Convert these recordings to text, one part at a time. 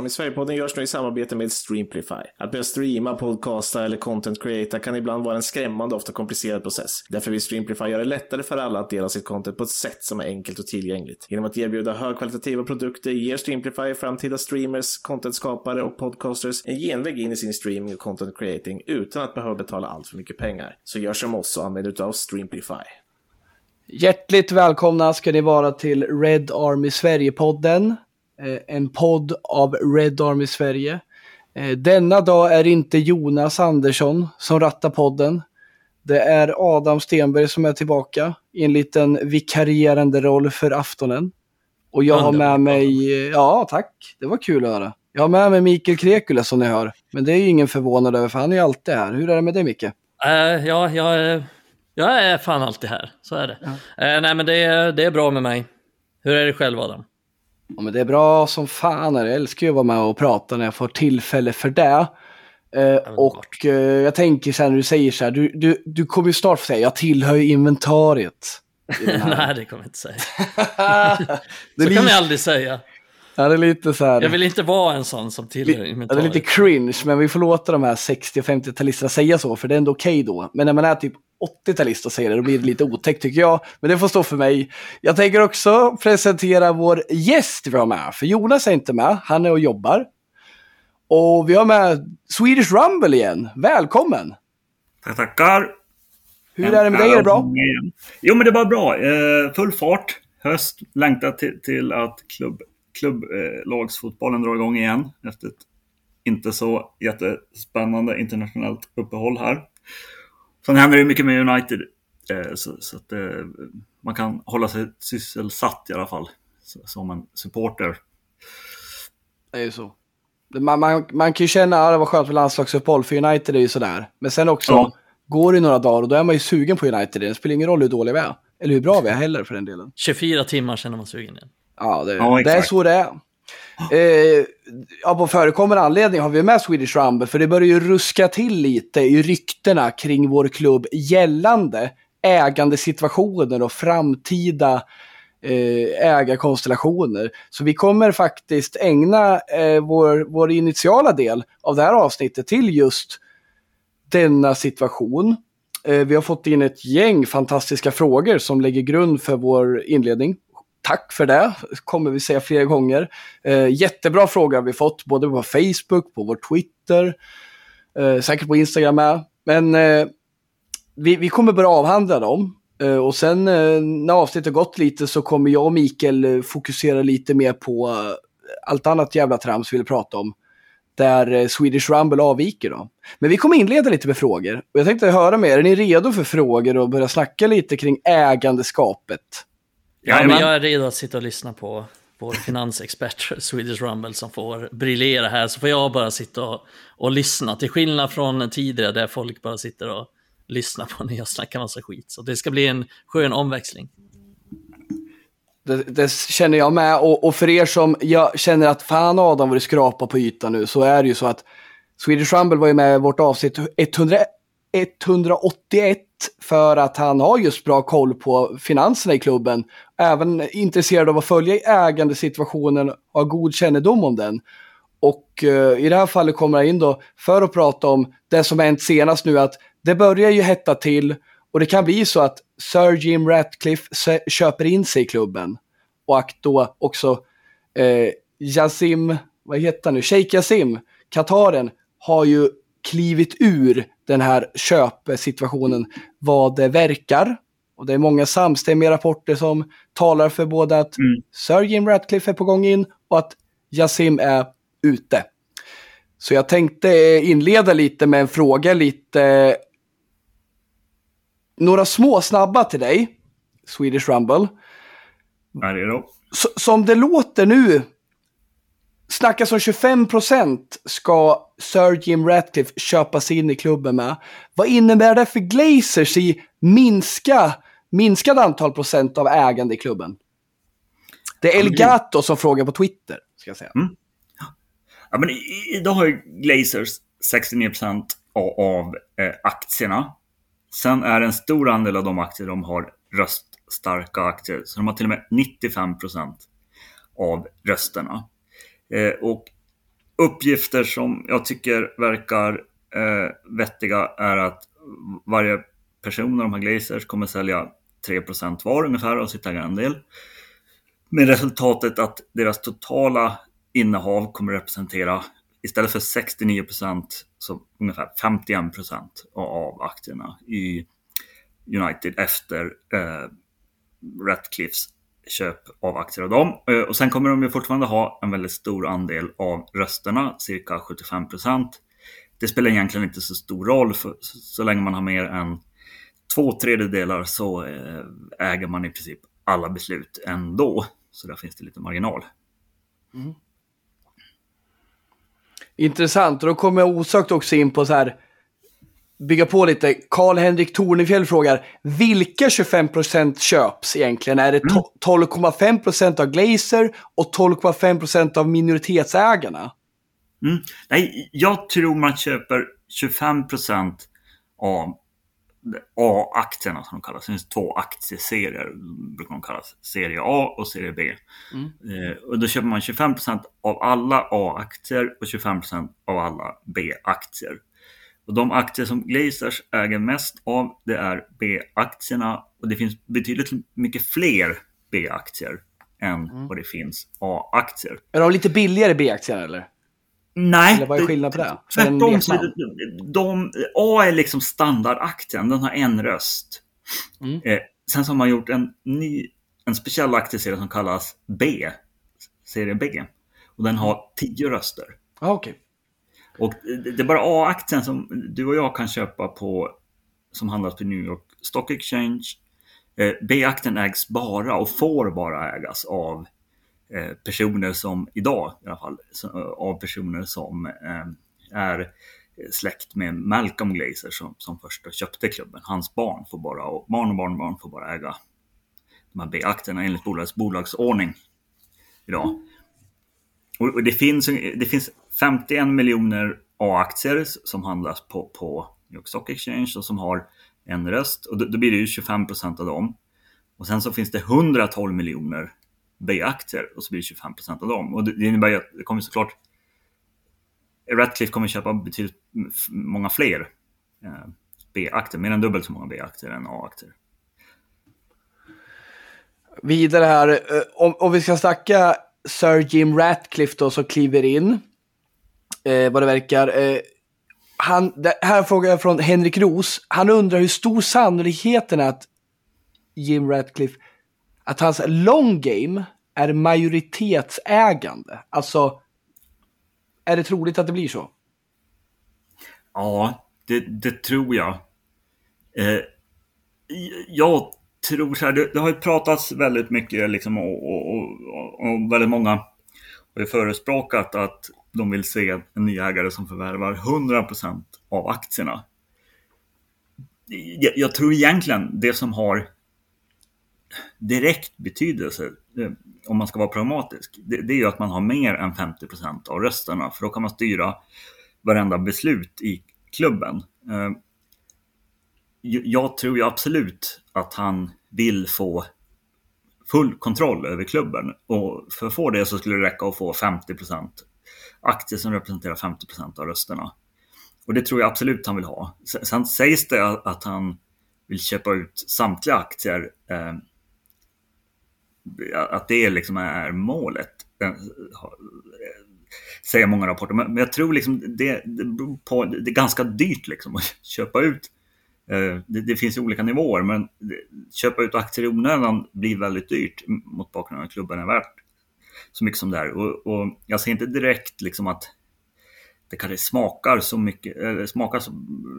Army Sverigepodden görs nu i samarbete med Streamplify. Att börja streama, podcasta eller content creata kan ibland vara en skrämmande och ofta komplicerad process. Därför vill Streamplify göra det lättare för alla att dela sitt content på ett sätt som är enkelt och tillgängligt. Genom att erbjuda högkvalitativa produkter ger Streamplify framtida streamers, contentskapare och podcasters en genväg in i sin streaming och content creating utan att behöva betala allt för mycket pengar. Så gör som oss och använd utav Streamplify. Hjärtligt välkomna ska ni vara till Red Army Sverige-podden. Eh, En podd av Red Army Sverige. Eh, Denna dag är inte Jonas Andersson som rattar podden. Det är Adam Stenberg som är tillbaka i en liten vikarierande roll för aftonen. Och jag har med mig, ja tack, det var kul att höra. Jag har med mig Mikael Krekula som ni hör. Men det är ju ingen förvånad över för han är ju alltid här. Hur är det med dig Micke? Eh, ja, jag, är- jag är fan alltid här. Så är det. Eh, nej, men det är, det är bra med mig. Hur är det själv, Adam? Ja, men det är bra som fan. Jag älskar ju att vara med och prata när jag får tillfälle för det. Eh, och eh, jag tänker så här när du säger så här, du, du, du kommer ju snart få säga, jag tillhör ju inventariet. nej, det kommer jag inte säga. det, Så kan jag aldrig säga. ja, det är lite så här, Jag vill inte vara en sån som tillhör ja, det är inventariet. lite cringe, men vi får låta de här 60 och 50-talisterna säga så, för det är ändå okej då. Men när man är typ 80-talist och säger det, då blir det lite otäckt tycker jag. Men det får stå för mig. Jag tänker också presentera vår gäst vi har med, för Jonas är inte med, han är och jobbar. Och vi har med Swedish Rumble igen. Välkommen! Tack, tackar. Hur är det med dig? Är det bra? Jo, men det var bra. Eh, full fart. Höst. Längtar till, till att klubb, klubblagsfotbollen drar igång igen efter ett inte så jättespännande internationellt uppehåll här. Sen händer det mycket med United. Eh, så så att, eh, man kan hålla sig sysselsatt i alla fall. Som en supporter. Det är ju så. Man, man, man kan ju känna att det var skönt med landslagsuppehåll, för United är ju sådär. Men sen också, Ja. går det några dagar och då är man ju sugen på United. Det spelar ingen roll hur dåliga vi är. Eller hur bra vi är heller för den delen. 24 timmar sedan man sugen igen. Ja, det, Ja, det är så det är. Eh, ja, på förekommande anledning har vi med Swedish Rumble, för det börjar ju ruska till lite i ryktena kring vår klubb gällande ägandesituationer och framtida eh, ägarkonstellationer. Så vi kommer faktiskt ägna eh, vår, vår initiala del av det här avsnittet till just denna situation. Eh, vi har fått in ett gäng fantastiska frågor som lägger grund för vår inledning. Tack för det, kommer vi säga flera gånger. Eh, jättebra frågor har vi fått, både på Facebook, på vår Twitter, eh, säkert på Instagram med. Men eh, vi, vi kommer börja avhandla dem. Eh, och sen eh, när avsnittet gått lite så kommer jag och Mikael eh, fokusera lite mer på eh, allt annat jävla trams vi vill prata om. Där eh, Swedish Rumble avviker då. Men vi kommer inleda lite med frågor. Och jag tänkte höra med er, är ni redo för frågor och börja snacka lite kring ägandeskapet? Ja, men jag är redo att sitta och lyssna på vår finansexpert Swedish Rumble som får briljera här. Så får jag bara sitta och, och lyssna. Till skillnad från tidigare där folk bara sitter och lyssnar på när jag snackar massa skit. Så det ska bli en skön omväxling. Det, det känner jag med. Och, och för er som jag känner att fan Adam vad du skrapar på ytan nu så är det ju så att Swedish Rumble var ju med i vårt avsnitt 100, 181 för att han har just bra koll på finanserna i klubben. Även intresserad av att följa ägandesituationen och ha god kännedom om den. Och eh, i det här fallet kommer jag in då för att prata om det som hänt senast nu att det börjar ju hetta till och det kan bli så att Sir Jim Ratcliffe köper in sig i klubben. Och att då också eh, Yasim, vad heter han nu, Sheikh Yasim, Kataren, har ju klivit ur den här köpsituationen vad det verkar. Och det är många samstämmiga rapporter som talar för både att Mm. Sir Jim Ratcliffe är på gång in och att Yazim är ute. Så jag tänkte inleda lite med en fråga lite... Några små snabba till dig, Swedish Rumble. Är det då? Som det låter nu, snackas om 25% ska Sir Jim Ratcliffe köpa sig in i klubben med. Vad innebär det för Glazers i minska, minskad antal procent av ägande i klubben? Det är El Gato som frågar på Twitter, ska jag säga. Ja, men idag har ju Glazers 69% av, av eh, aktierna. Sen är en stor andel av de aktier de har röststarka aktier. Så de har till och med 95% av rösterna. Eh, och uppgifter som jag tycker verkar eh, vettiga är att varje person av de här Glazers kommer sälja 3% var ungefär av sitt ägarandel. Med resultatet att deras totala innehav kommer representera istället för 69% så ungefär 51% av aktierna i United efter eh, Ratcliffs köp av aktier av dem. Eh, och sen kommer de ju fortfarande ha en väldigt stor andel av rösterna, cirka 75 procent. Det spelar egentligen inte så stor roll, för så länge man har mer än två tredjedelar så eh, äger man i princip alla beslut ändå. Så där finns det lite marginal. Mm. Intressant, och då kommer jag osökt också in på så här, bygga på lite. Karl-Henrik Tornefjell frågar, vilka 25% köps egentligen? Är det 12,5% av Glazer och 12,5% av minoritetsägarna? Mm. Nej, jag tror man köper 25% av A-aktierna som de kallas. Det finns två aktieserier, brukar de kallas. Serie A och serie B. Mm. Eh, och då köper man 25% av alla A-aktier och 25% av alla B-aktier. Och de aktier som Glazers äger mest av det är B-aktierna och det finns betydligt mycket fler B-aktier än mm. vad det finns A-aktier. Är de lite billigare B-aktier eller? Nej. Eller vad är skillnaden på det? Tvärtom. Så de, A är liksom standardaktien, den har en röst. Mm. Eh, sen så har man gjort en ny, en speciell aktieserie som kallas B, serie B. Och den har tio röster. Ah, okay. Och det är bara A-aktien som du och jag kan köpa på, som handlas på New York Stock Exchange. Eh, B-aktien ägs bara och får bara ägas av personer som idag i alla fall, av personer som eh, är släkt med Malcolm Glazer som, som först köpte klubben. Hans barn får bara, och barn och barnbarn får bara äga de här B-aktierna enligt bolagets bolagsordning idag. Och det finns, det finns 51 miljoner A-aktier som handlas på, på New York Stock Exchange och som har en röst. Och då, då blir det ju 25 procent av dem. Och sen så finns det 112 miljoner B-aktier och så blir det 25 procent av dem. Och det innebär ju att det kommer såklart Ratcliffe kommer köpa betydligt många fler eh, B-aktier, mer än dubbelt så många B-aktier än A-aktier. Vidare här, eh, om, om vi ska snacka Sir Jim Ratcliffe då som kliver in, eh, vad det verkar. Eh, han, det här frågar jag från Henrik Ros. Han undrar hur stor sannolikheten är att Jim Ratcliffe att hans long game är majoritetsägande. Alltså, är det troligt att det blir så? Ja, det, det tror jag. Eh, jag tror så här, det, det, har ju pratats väldigt mycket liksom, och, och, och, och väldigt många har ju förespråkat att de vill se en ny ägare som förvärvar 100% av aktierna. Jag, jag tror egentligen det som har direkt betydelse, eh, om man ska vara pragmatisk, det, det är ju att man har mer än 50% av rösterna. För då kan man styra varenda beslut i klubben. Eh, jag tror ju absolut att han vill få full kontroll över klubben. Och för att få det så skulle det räcka att få 50% aktier som representerar 50% av rösterna. Och det tror jag absolut han vill ha. Sen sägs det att han vill köpa ut samtliga aktier eh, att det liksom är målet. Säger många rapporter. Men jag tror liksom det, det, på, det är ganska dyrt liksom att köpa ut. Eh, det, det finns olika nivåer, men köpa ut aktier i onödan blir väldigt dyrt mot bakgrund av att klubben är värt så mycket som det är. Och, och jag ser inte direkt liksom att det kanske smakar så mycket, eller smakar så,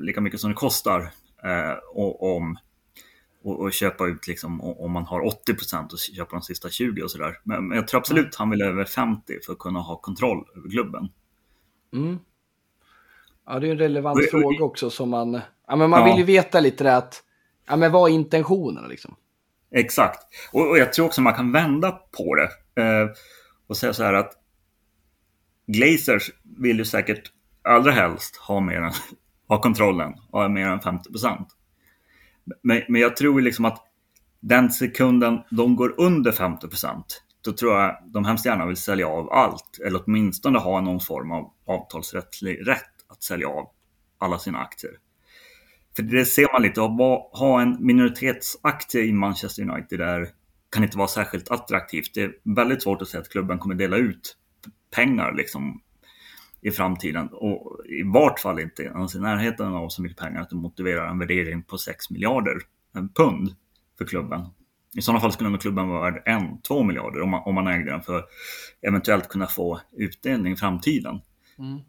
lika mycket som det kostar eh, om och, och, köpa ut liksom om man har 80% och köpa de sista 20 och sådär. Men, men, jag tror absolut mm. han vill över 50 för att kunna ha kontroll över klubben. Mm. Ja, det är en relevant och, fråga också som man... Ja, men man ja. vill ju veta lite det att... Ja, men vad är intentionerna liksom? Exakt. Och, och jag tror också man kan vända på det. Eh, och säga så här att Glazers vill ju säkert allra helst ha, mer än, ha kontrollen och ha mer än 50 procent. Men, men jag tror liksom att den sekunden de går under 50% då tror jag de hemskt gärna vill sälja av allt. Eller åtminstone ha någon form av avtalsrättslig rätt att sälja av alla sina aktier. För det ser man lite, att ha en minoritetsaktie i Manchester United där kan inte vara särskilt attraktivt. Det är väldigt svårt att säga att klubben kommer dela ut pengar liksom i framtiden. Och i vart fall inte ens i närheten av så mycket pengar att det motiverar en värdering på 6 miljarder pund för klubben. I sådana fall skulle nog klubben vara värd 1-2 miljarder om man, om man ägde den för att eventuellt kunna få utdelning i framtiden. Mm.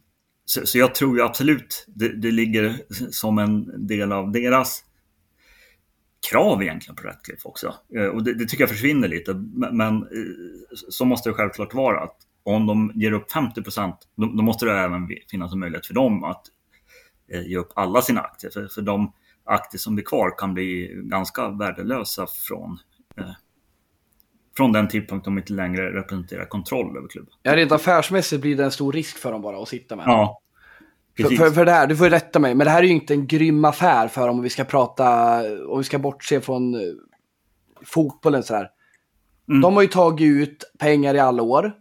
Så, så, jag tror ju absolut det, det ligger som en del av deras krav egentligen på Ratcliffe också. Eh, och det, det, tycker jag försvinner lite. Men eh, så måste det självklart vara att om de ger upp 50 procent, då, då, måste det även finnas en möjlighet för dem att eh, ge upp alla sina aktier. För, för de aktier som blir kvar kan bli ganska värdelösa från från den tidpunkt de inte längre representerar kontroll över klubben. Ja, rent affärsmässigt blir det en stor risk för dem bara att sitta med. Ja. För, för, för, det här, du får rätta mig, men det här är ju inte en grym affär för om vi ska prata, om vi ska bortse från uh, fotbollen så här. Mm. De har ju tagit ut pengar i alla år.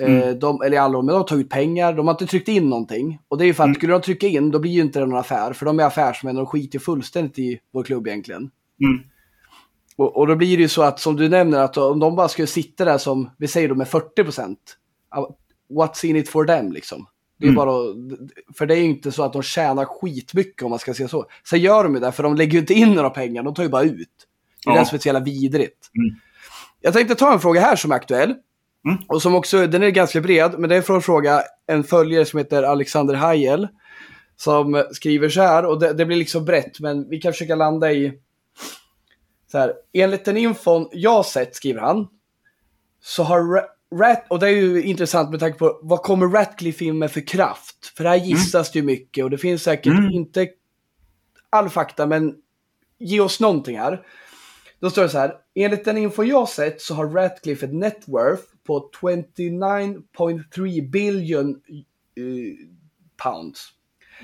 Eh, mm. De, eller alla men de har tagit ut pengar, de har inte tryckt in någonting. Och det är ju för att mm. skulle de trycka in, då blir ju inte det någon affär. För de är affärsmän och skiter fullständigt i vår klubb egentligen. Mm. Och, och, då blir det ju så att, som du nämner, att om de bara skulle sitta där som, vi säger då med 40 procent, what's in it for them liksom? Det är mm. bara, för det är ju inte så att de tjänar skitmycket om man ska säga så. Sen gör de ju det, för de lägger ju inte in några pengar, de tar ju bara ut. Det är ja. det som är så jävla vidrigt. Mm. Jag tänkte ta en fråga här som är aktuell. Mm. Och som också, den är ganska bred, men det är från en fråga en följare som heter Alexander Hayel. Som skriver så här, och det, det blir liksom brett, men vi kan försöka landa i så här, enligt den infon jag sett, skriver han, så har Rat, och det är ju intressant med tanke på vad kommer Ratcliffe in med för kraft? För här gissas mm. det ju mycket och det finns säkert mm. inte all fakta, men ge oss någonting här. Då står det så här, enligt den info jag sett så har Ratcliffe ett net worth på 29.3 billion uh, pounds.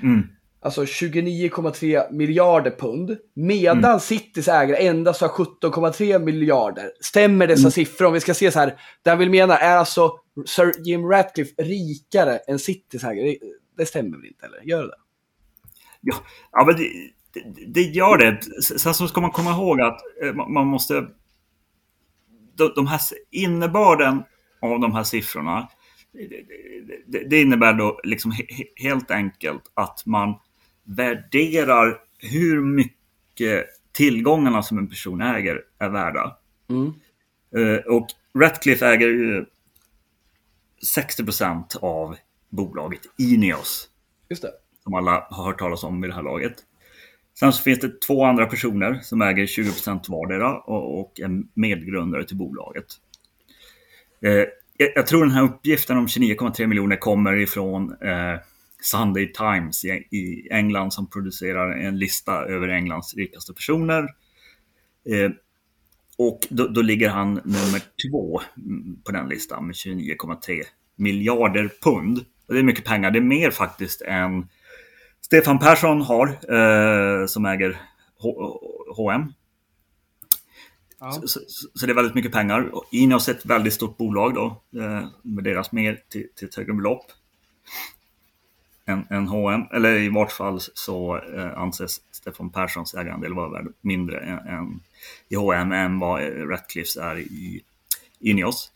Mm. Alltså 29,3 miljarder pund. Medan mm. Citys ägare endast har 17,3 miljarder. Stämmer dessa mm. siffror? Om vi ska se så här. Det han vill mena är alltså Sir Jim Ratcliffe rikare än Citys ägare. Det stämmer väl inte, eller? Gör det? Ja, ja men det, det, gör det. Sen så ska man komma ihåg att eh, man måste... De, här innebörden av de här siffrorna det, innebär då liksom helt enkelt att man värderar hur mycket tillgångarna som en person äger är värda. Mm. Uh, och Ratcliffe äger ju 60% av bolaget Ineos. Just det. Som alla har hört talas om vid det här laget. Sen så finns det två andra personer som äger 20 vardera och, och är medgrundare till bolaget. Eh, jag, tror den här uppgiften om 29,3 miljoner kommer ifrån eh, Sunday Times i, England som producerar en lista över Englands rikaste personer. Eh, och då, då, ligger han nummer två mm, på den listan med 29,3 miljarder pund. Och det är mycket pengar, det är mer faktiskt än Stefan Persson har eh, som äger H&M. Ja. Så, så, så, det är väldigt mycket pengar. Ineos är ett väldigt stort bolag då, eh, med deras mer till, till ett högre belopp än, än H&M eller i vart fall så eh, anses Stefan Perssons ägarandel vara värd mindre än, än i H&M än vad Ratcliffes är i Ineos.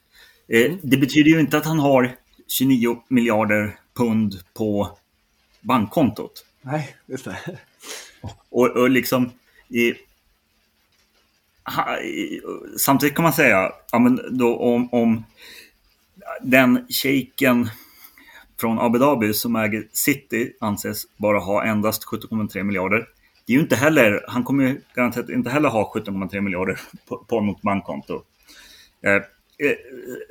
Eh, mm. Det betyder ju inte att han har 29 miljarder pund på bankkontot. Nej, just det. Och, och liksom i, samtidigt kan man säga, ja, men då om, om den shejken från Abu Dhabi som äger City anses bara ha endast 17,3 miljarder. Det är ju inte heller, han kommer ju garanterat inte heller ha 17,3 miljarder på, på något bankkonto. Eh,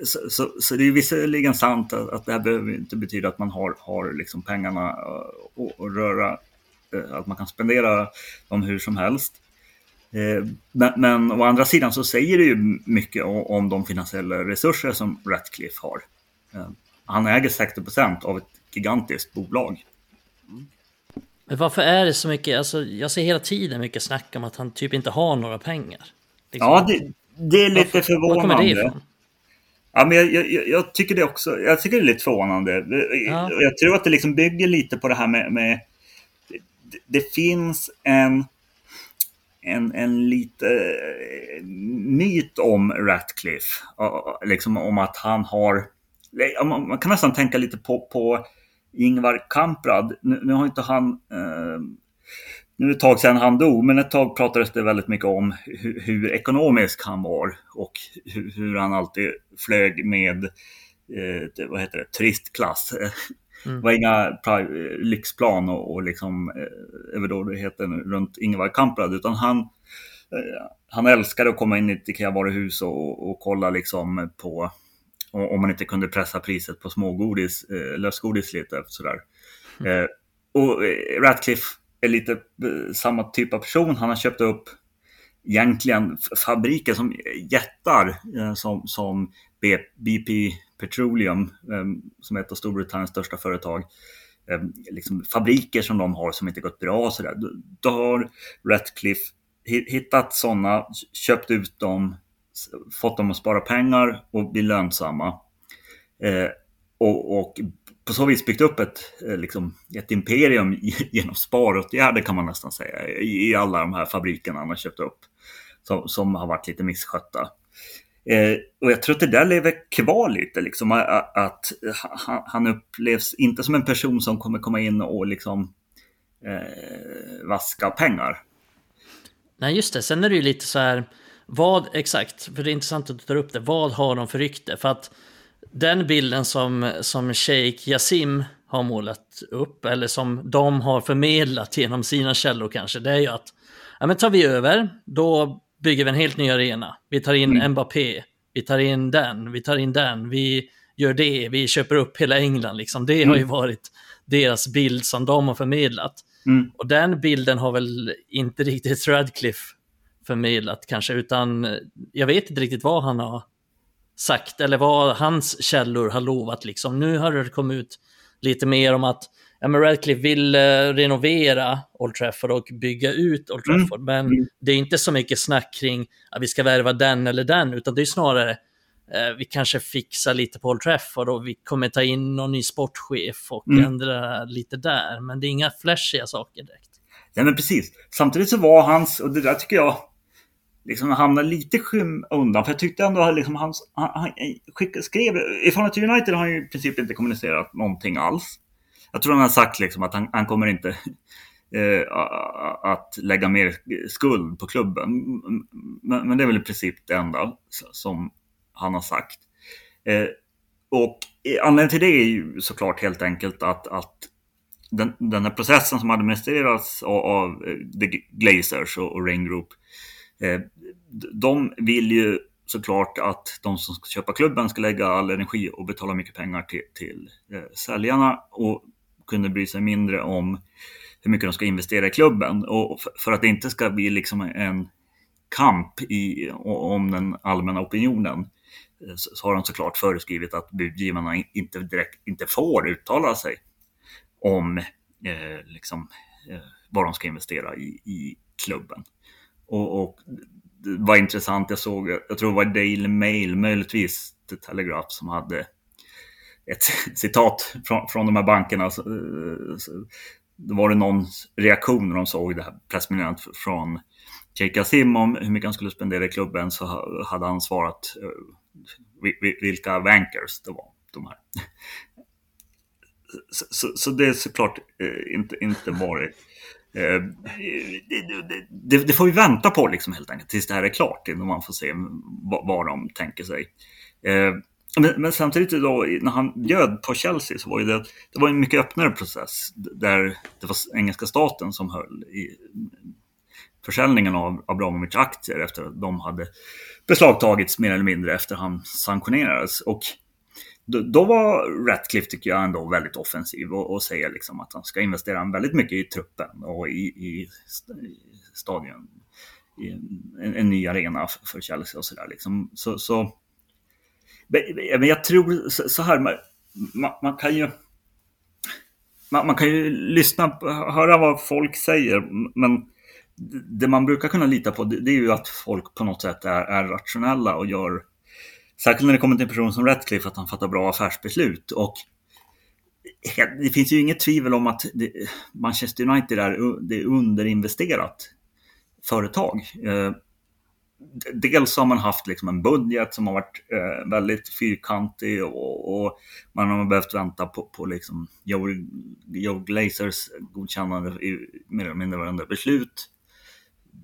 så, så, så, det är visserligen sant att, att det här behöver inte betyda att man har, har liksom pengarna att röra, eh, att man kan spendera dem hur som helst. Eh, men, men å andra sidan så säger det ju mycket om, de finansiella resurser som Ratcliffe har. Eh, han äger 60 procent av ett gigantiskt bolag. Men varför är det så mycket, alltså jag ser hela tiden mycket snack om att han typ inte har några pengar. Liksom. Ja, det, det, är lite varför, förvånande. Var kommer det ifrån? Ja, men jag, jag, jag, tycker det också. Jag tycker det är lite förvånande. Ja. Jag tror att det liksom bygger lite på det här med... med det, det finns en, en, en lite eh, myt om Ratcliffe. Liksom om att han har... Man kan nästan tänka lite på, på Ingvar Kamprad. Nu, nu har inte han... Eh, nu är det ett tag sedan han dog, men ett tag pratades det väldigt mycket om hur, hur ekonomisk han var och hur, hur han alltid flög med eh, vad heter det, turistklass. Mm. Det var inga lyxplan och, och liksom eh, överdådigheten runt Ingvar Kamprad, utan han, eh, han älskade att komma in i ett IKEA-varuhus och, och kolla liksom på om man inte kunde pressa priset på smågodis, eh, lösgodis lite sådär. Mm. Eh, och eh, Ratcliffe är lite eh, samma typ av person. Han har köpt upp egentligen fabriker som jättar eh, som, som BP Petroleum, eh, som är ett av Storbritanniens största företag. Liksom fabriker som de har som inte gått bra. Så där. Då har Ratcliffe hittat sådana, köpt ut dem, fått dem att spara pengar och bli lönsamma. och, och på så vis byggt upp ett, eh, liksom, ett imperium genom sparåtgärder kan man nästan säga. I, alla de här fabrikerna han har köpt upp. Som, som har varit lite misskötta. Eh, och jag tror att det där lever kvar lite, liksom, att, att han, han, upplevs inte som en person som kommer komma in och liksom eh, vaska pengar. Nej, just det. Sen är det ju lite så här, vad exakt, för det är intressant att du tar upp det, vad har de för rykte? För att den bilden som, som Sheikh Yassim har målat upp, eller som de har förmedlat genom sina källor kanske, det är ju att ja, men tar vi över, då bygger vi en helt ny arena. Vi tar in mm. Mbappé, vi tar in den, vi tar in den, vi gör det, vi köper upp hela England. Liksom. Det mm. har ju mm. varit deras bild som de har förmedlat. Mm. Och den bilden har väl inte riktigt Radcliffe förmedlat kanske, utan jag vet inte riktigt vad han har sagt, eller vad hans källor har lovat. Liksom. Nu har det kommit ut lite mer om att ja, men Radcliffe vill eh, renovera Old Trafford och bygga ut Old mm. Trafford. Mm. Men det är inte så mycket snack kring att vi ska värva den eller den, utan det är snarare eh, vi kanske fixar lite på Old Trafford och vi kommer ta in någon ny sportchef och mm. ändra lite där. Men det är inga flashiga saker direkt. Ja, men precis. Samtidigt så var hans, och det där tycker jag liksom hamnar lite skym undan. För jag tyckte ändå att liksom han, han, han skrev... I förhållande till United har han ju i princip inte kommunicerat någonting alls. Jag tror han har sagt liksom att han, han kommer inte eh, att lägga mer skuld på klubben. Men, men, det är väl i princip det enda som han har sagt. Eh, och anledningen till det är ju såklart helt enkelt att, att den, den här processen som administreras av, av eh, The Glazers och, och Rain Group Eh, Eh, de vill ju såklart att de som ska köpa klubben ska lägga all energi och betala mycket pengar till, till eh, säljarna och kunde bry sig mindre om hur mycket de ska investera i klubben. Och för att det inte ska bli liksom en kamp i, om den allmänna opinionen eh, så har de såklart föreskrivit att budgivarna inte, direkt, inte får uttala sig om eh, liksom, eh, vad de ska investera i, i klubben. Och, och det var intressant, jag såg, jag tror det var Daily Mail, möjligtvis The Telegraph, som hade ett citat från, från de här bankerna. Så, eh, så, då var det någon reaktion när de såg det här pressmeddelandet från J.K. Sim om hur mycket han skulle spendera i klubben så hade han svarat eh, vilka vankers det var. De här. Så, så, så det är såklart eh, inte, inte varit Eh, det, det, får vi vänta på liksom helt enkelt tills det här är klart innan man får se vad, vad de tänker sig. Eh, men, men, samtidigt då, när han bjöd på Chelsea så var det, det var en mycket öppnare process där det var engelska staten som höll i försäljningen av Abramovic aktier efter att de hade beslagtagits mer eller mindre efter han sanktionerades. Och då, då var Ratcliffe, tycker jag, ändå väldigt offensiv och, och säger liksom att han ska investera väldigt mycket i truppen och i, i, i stadion. I en, en, ny arena för, för Chelsea och sådär. Liksom. Så, så, men jag tror så här, man, man kan ju man, man, kan ju lyssna, höra vad folk säger, men det man brukar kunna lita på det, det är ju att folk på något sätt är, är rationella och gör Särskilt när det kommer till en person som Ratcliffe, att han fattar bra affärsbeslut. Och det finns ju inget tvivel om att det, Manchester United är, det är underinvesterat företag. Eh, dels har man haft liksom en budget som har varit eh, väldigt fyrkantig och, och, man har behövt vänta på, på liksom Joe, Joe Glazers godkännande i mer eller mindre varenda beslut.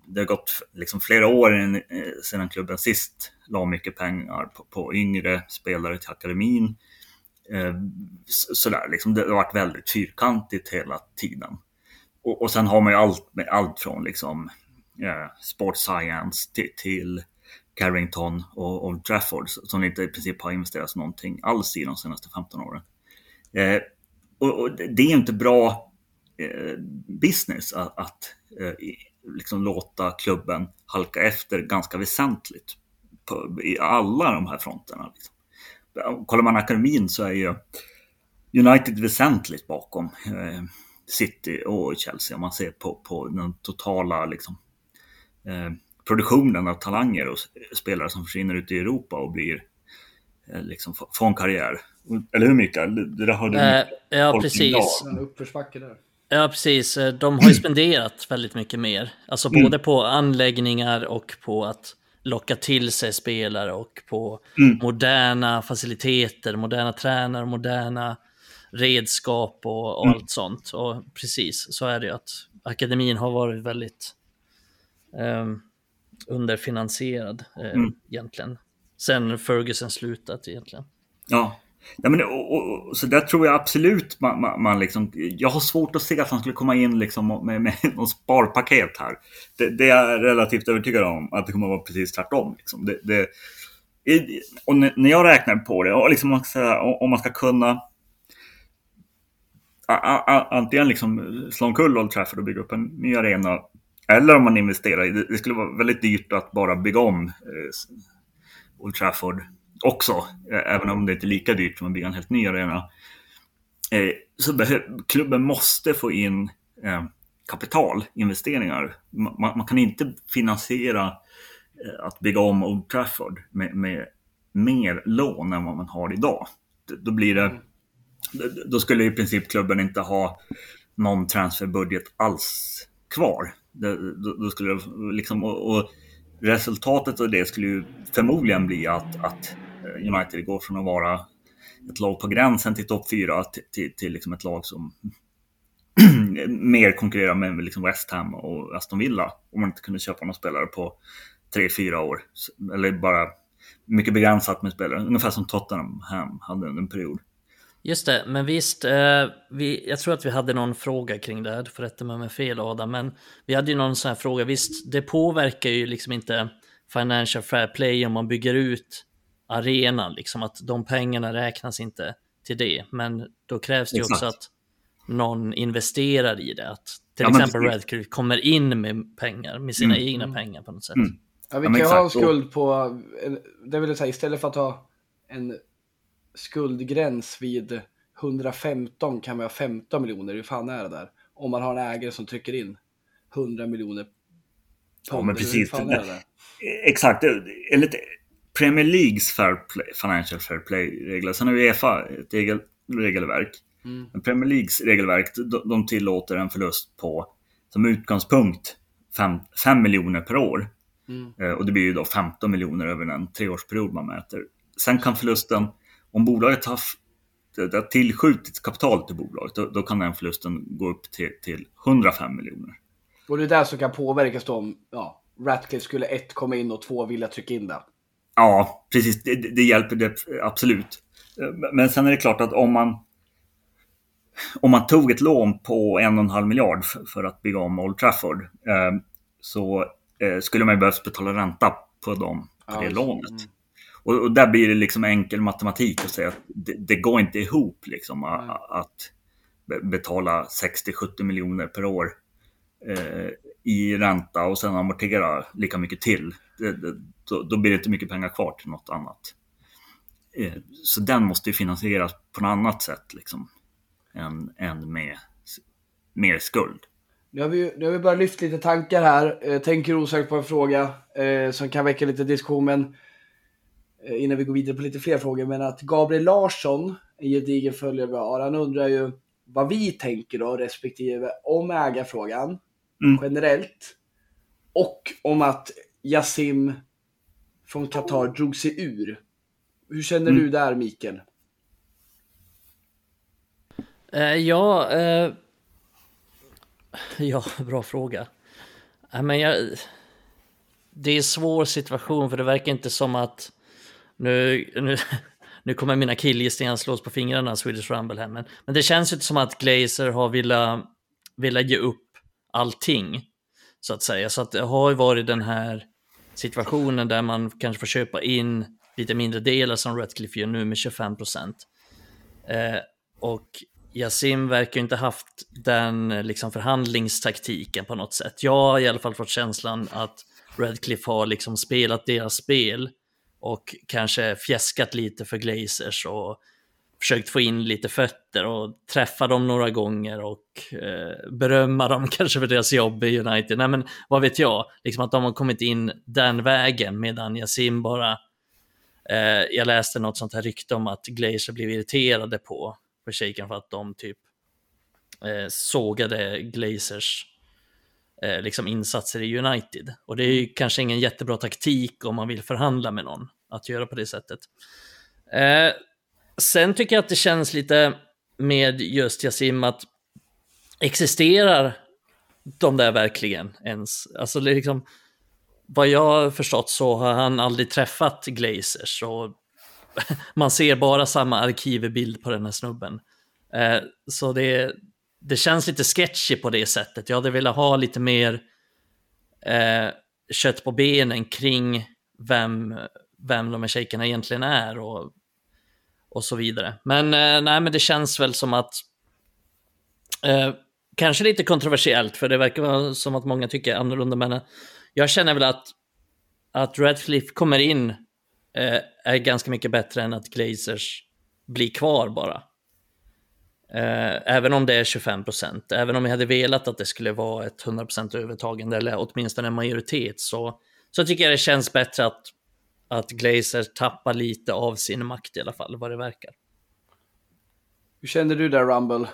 Det har gått liksom flera år eh, sedan klubben sist la mycket pengar på, på yngre spelare till akademin. Eh, sådär, liksom, det har varit väldigt fyrkantigt hela tiden. Och, och sen har man ju allt, allt från liksom eh, Sport Science till, till Carrington och Old Trafford som inte i princip har investerats någonting alls i de senaste 15 åren. Eh, och, och, det är inte bra eh, business att, att eh, liksom låta klubben halka efter ganska väsentligt på, i alla de här fronterna. Liksom. Kollar man akademin så är ju United väsentligt bakom eh, City och Chelsea om man ser på, på den totala liksom, Eh, produktionen av talanger och spelare som försvinner ut i Europa och blir eh, liksom får en karriär. Eller hur Mikael? Det där har du äh, Ja, precis. uppförsbacke där. Ja, precis. De har ju spenderat väldigt mycket mer. Alltså mm. både på anläggningar och på att locka till sig spelare och på mm. moderna faciliteter, moderna tränare, moderna redskap och, och mm. allt sånt. Och precis, så är det ju att akademin har varit väldigt eh, underfinansierad eh, mm. egentligen. Sen Ferguson slutat egentligen. Ja, ja men, och, och, så där tror jag absolut man, man, man, liksom, jag har svårt att se att han skulle komma in liksom med, med något sparpaket här. Det, det, är jag relativt övertygad om att det kommer att vara precis tvärtom. Liksom. Det, det, och när jag räknar på det, och liksom, om man ska kunna antingen liksom slå omkull Old Trafford och bygga upp en ny arena eller om man investerar i, det skulle vara väldigt dyrt att bara bygga om eh, Old Trafford också, eh, även om det inte är lika dyrt som att bygga en helt ny arena. Eh, så klubben måste få in eh, kapital, investeringar. Man, man, kan inte finansiera att bygga om Old Trafford med, med mer lån än vad man har idag. Då blir det då skulle i princip klubben inte ha någon transferbudget alls kvar. Det, då, då, skulle det liksom, och, och, resultatet av det skulle ju förmodligen bli att, att Eh, United går från att vara ett lag på gränsen till topp fyra till, till, till liksom ett lag som mer konkurrerar med liksom West Ham och Aston Villa. Om man inte kunde köpa någon spelare på tre, fyra år. Eller bara mycket begränsat med spelare. Ungefär som Tottenham hade under en period. Just det, men visst, eh, vi, jag tror att vi hade någon fråga kring det här, du får rätta mig om jag fel Adam, men vi hade ju någon sån här fråga, visst, det påverkar ju liksom inte Financial Fair Play om man bygger ut arenan, liksom att de pengarna räknas inte till det, men då krävs det ju också att någon investerar i det, att till ja, exempel men... Redcrew kommer in med pengar, med sina mm. egna pengar på något sätt. Mm. Ja, vi kan ju ha en skuld på, det vill säga istället för att ha en skuldgräns vid 115 kan vi ha 15 miljoner. Hur fan är det där? Om man har en ägare som trycker in 100 miljoner Ja, men precis. Exakt. Enligt Premier Leagues fair play, Financial Fair Play-regler, sen har Uefa ett eget regelverk. Mm. Premier Leagues regelverk, de, de tillåter en förlust på, som utgångspunkt, 5 miljoner per år. Mm. Eh, och det blir ju då 15 miljoner över en treårsperiod man mäter. Sen kan förlusten om bolaget har, det har tillskjutits kapital till bolaget, då, då, kan den förlusten gå upp till, till 105 miljoner. Och det är det som kan påverkas då om ja, Ratcliffe skulle ett komma in och två vilja trycka in det? Ja, precis. Det, det hjälper det absolut. Men sen är det klart att om man om man tog ett lån på en och en halv miljard för, att bygga om Old Trafford eh, så eh, skulle man behövt betala ränta på, dem, på ja, det lånet. Mm. Och, och, där blir det liksom enkel matematik att säga att det, det går inte ihop liksom mm. att betala 60-70 miljoner per år eh, i ränta och sen amortera lika mycket till. Det, det, då, då, blir det inte mycket pengar kvar till något annat. Eh, så den måste ju finansieras på något annat sätt liksom, än, än med mer skuld. Nu har, vi, nu har vi börjat lyfta lite tankar här. Eh, tänker osökt på en fråga eh, som kan väcka lite diskussion. Men eh, innan vi går vidare på lite fler frågor, men att Gabriel Larsson, en gedigen följare vi har, han undrar ju vad vi tänker då, respektive om ägarfrågan Mm. generellt och om att Yassim från Qatar drog sig ur. Hur känner Mm. du där, Mikael? Eh, ja, eh, ja, bra fråga. Eh, men jag, det är en svår situation för det verkar inte som att nu, nu, nu kommer mina killgissningar slås på fingrarna, Swedish Rumble här, men, men det känns inte som att Glazer har velat, velat ge upp allting, så att säga. Så att det har ju varit den här situationen där man kanske får köpa in lite mindre delar som Ratcliffe gör nu med 25 procent. Eh, och Yasim verkar ju inte haft den liksom, förhandlingstaktiken på något sätt. Jag har i alla fall fått känslan att Redcliffe har liksom spelat deras spel och kanske fjäskat lite för Glazers och försökt få in lite fötter och träffa dem några gånger och eh, berömma dem kanske för deras jobb i United. Nej men vad vet jag, liksom att de har kommit in den vägen medan Yasim bara Eh, jag läste något sånt här rykte om att Glazer blev irriterade på, på shaken för att de typ eh, sågade Glazers eh, liksom insatser i United. Och det är ju kanske ingen jättebra taktik om man vill förhandla med någon att göra på det sättet. Sen tycker jag att det känns lite med just Yasim att existerar de där verkligen ens? Alltså liksom vad jag har förstått så har han aldrig träffat Glazers och man ser bara samma arkivbild på den här snubben. Eh, så det, det känns lite sketchy på det sättet. Jag hade velat ha lite mer eh, kött på benen kring vem, vem de här shejkerna egentligen är och, och så vidare. Men, eh, nej, men det känns väl som att eh, kanske lite kontroversiellt, för det verkar vara som att många tycker annorlunda, men eh, jag känner väl att, att Redcliffe kommer in eh, är ganska mycket bättre än att Glazers blir kvar bara. Eh, även om det är 25 procent, även om jag hade velat att det skulle vara ett 100 procent övertagande eller åtminstone en majoritet så, så tycker jag det känns bättre att, att Glazer tappar lite av sin makt i alla fall, vad det verkar. Hur känner du där, Rumble?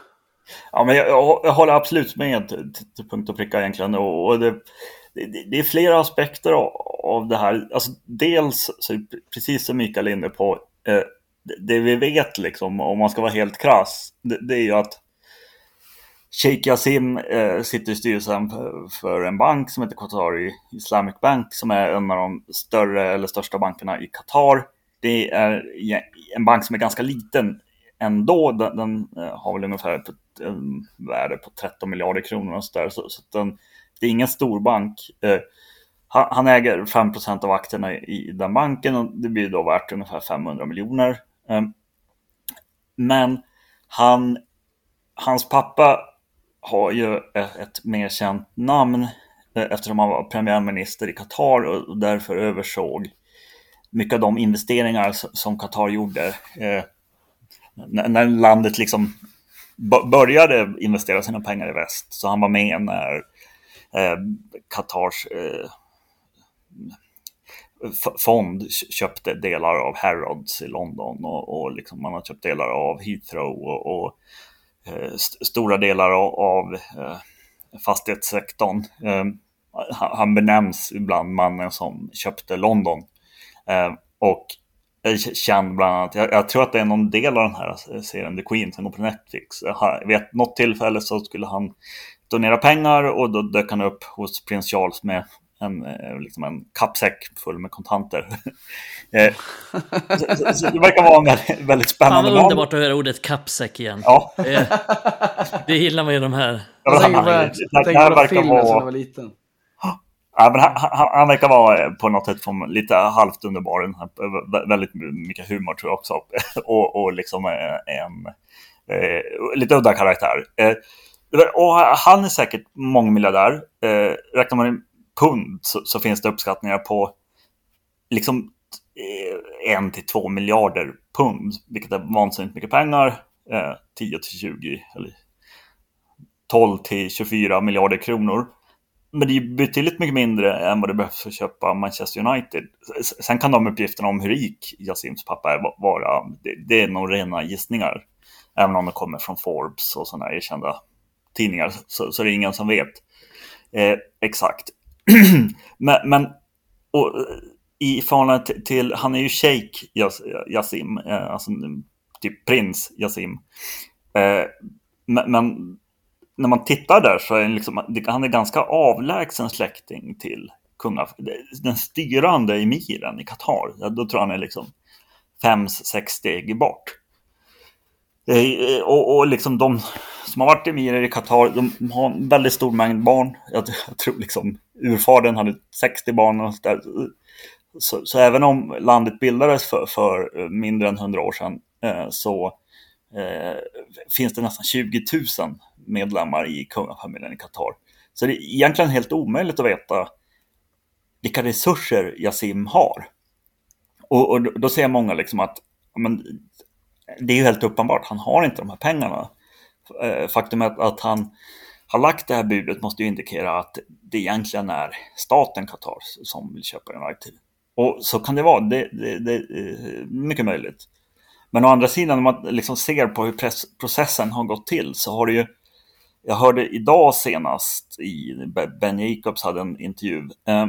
Ja, men jag, jag, jag håller absolut med till, till punkt och pricka egentligen. Och, och det, det, det är flera aspekter av, av det här. Alltså, dels, så, precis som Mikael är inne på, eh, det, det vi vet, liksom, om man ska vara helt krass, det, det är ju att Sheikh Yassim eh, sitter i styrelsen för, en bank som heter Qatari Islamic Bank som är en av de större eller största bankerna i Qatar. Det är en bank som är ganska liten ändå. Den, den eh, har väl ungefär ett, ett värde på 13 miljarder kronor och så där. Så, så den, det är ingen stor bank. Eh, han, han, äger 5% av aktierna i, i den banken och det blir då värt ungefär 500 miljoner. Eh, men han, hans pappa har ju ett, mer känt namn eh, eftersom han var premiärminister i Qatar och därför översåg mycket av de investeringar som Qatar gjorde. Eh, när landet liksom började investera sina pengar i väst. Så han var med när eh, Qatars fond köpte delar av Harrods i London och, och liksom man har köpt delar av Heathrow och, och Eh, st stora delar av, av eh, fastighetssektorn. Eh, han benämns ibland mannen som köpte London. Eh, och är känd bland annat. Jag, jag, tror att det är någon del av den här serien The Queen som går på Netflix. Vid något tillfälle så skulle han donera pengar och då dök han upp hos prins Charles med en, liksom en kappsäck full med kontanter. så, så, så, det verkar vara en väldigt, väldigt spännande Fan underbart att höra ordet kappsäck igen. Ja. det gillar man ju de här. Jag tänker på, jag tänker på filmen vara... som jag var liten. Ja, men han, han, han, verkar vara på något sätt lite halvt underbar. Väldigt mycket humor tror jag också. och, och liksom en eh, lite udda karaktär. Eh, och han är säkert mångmiljardär. Eh, räknar man pund så, så, finns det uppskattningar på liksom eh, en till två miljarder pund. Vilket är vansinnigt mycket pengar. Eh, 10 till 20 eller 12 till 24 miljarder kronor. men det är betydligt mycket mindre än vad det behövs för att köpa Manchester United. Sen kan de uppgifterna om hur rik Yasims pappa är vara, det, det är nog rena gissningar. Även om det kommer från Forbes och sådana erkända tidningar så, så det är ingen som vet eh, exakt. men, men och, i förhållande till, till, han är ju Sheikh Yasim, eh, alltså typ prins Yasim. Eh, men, men, när man tittar där så är han, liksom, han är ganska avlägsen släkting till kunga, den styrande emiren i Qatar. Då tror jag han är liksom fem, sex steg bort. Eh, eh, och, och liksom de som har varit emirer i Qatar, de har en väldigt stor mängd barn. Jag, jag tror liksom urfadern hade 60 barn och så, så, så, även om landet bildades för, för eh, mindre än 100 år sedan eh, så eh, finns det nästan 20 000 medlemmar i kungafamiljen i Qatar. Så det är egentligen helt omöjligt att veta vilka resurser Yasim har. Och, och då säger många liksom att men, det är ju helt uppenbart, han har inte de här pengarna. Faktumet faktum är att han har lagt det här budet måste ju indikera att det egentligen är staten Qatar som vill köpa United. Och så kan det vara, det, det, det är mycket möjligt. Men å andra sidan, om man liksom ser på hur processen har gått till så har det ju jag hörde idag senast i Ben Jacobs hade en intervju eh,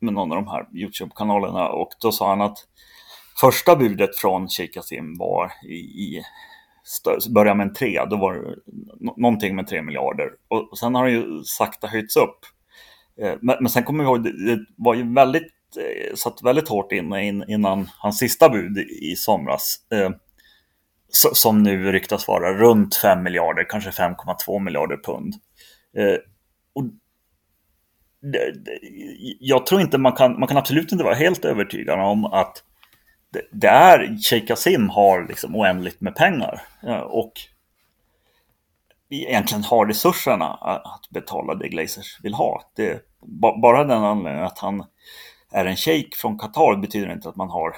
med någon av de här YouTube-kanalerna och då sa han att första budet från Sheikh Kasim var i, i början med en tre, då var det någonting med tre miljarder och, och sen har det ju sakta höjts upp. Eh, men, men, sen kommer vi ihåg, det, det var ju väldigt, eh, satt väldigt hårt inne in, innan hans sista bud i somras. Eh, som nu ryktas vara runt 5 miljarder, kanske 5,2 miljarder pund. Eh, och det, det, jag tror inte man kan, man kan absolut inte vara helt övertygad om att det, det är, Sheikh Kasim har liksom oändligt med pengar och egentligen har resurserna att betala det Glazers vill ha. Det, bara den anledningen att han är en shejk från Qatar betyder inte att man har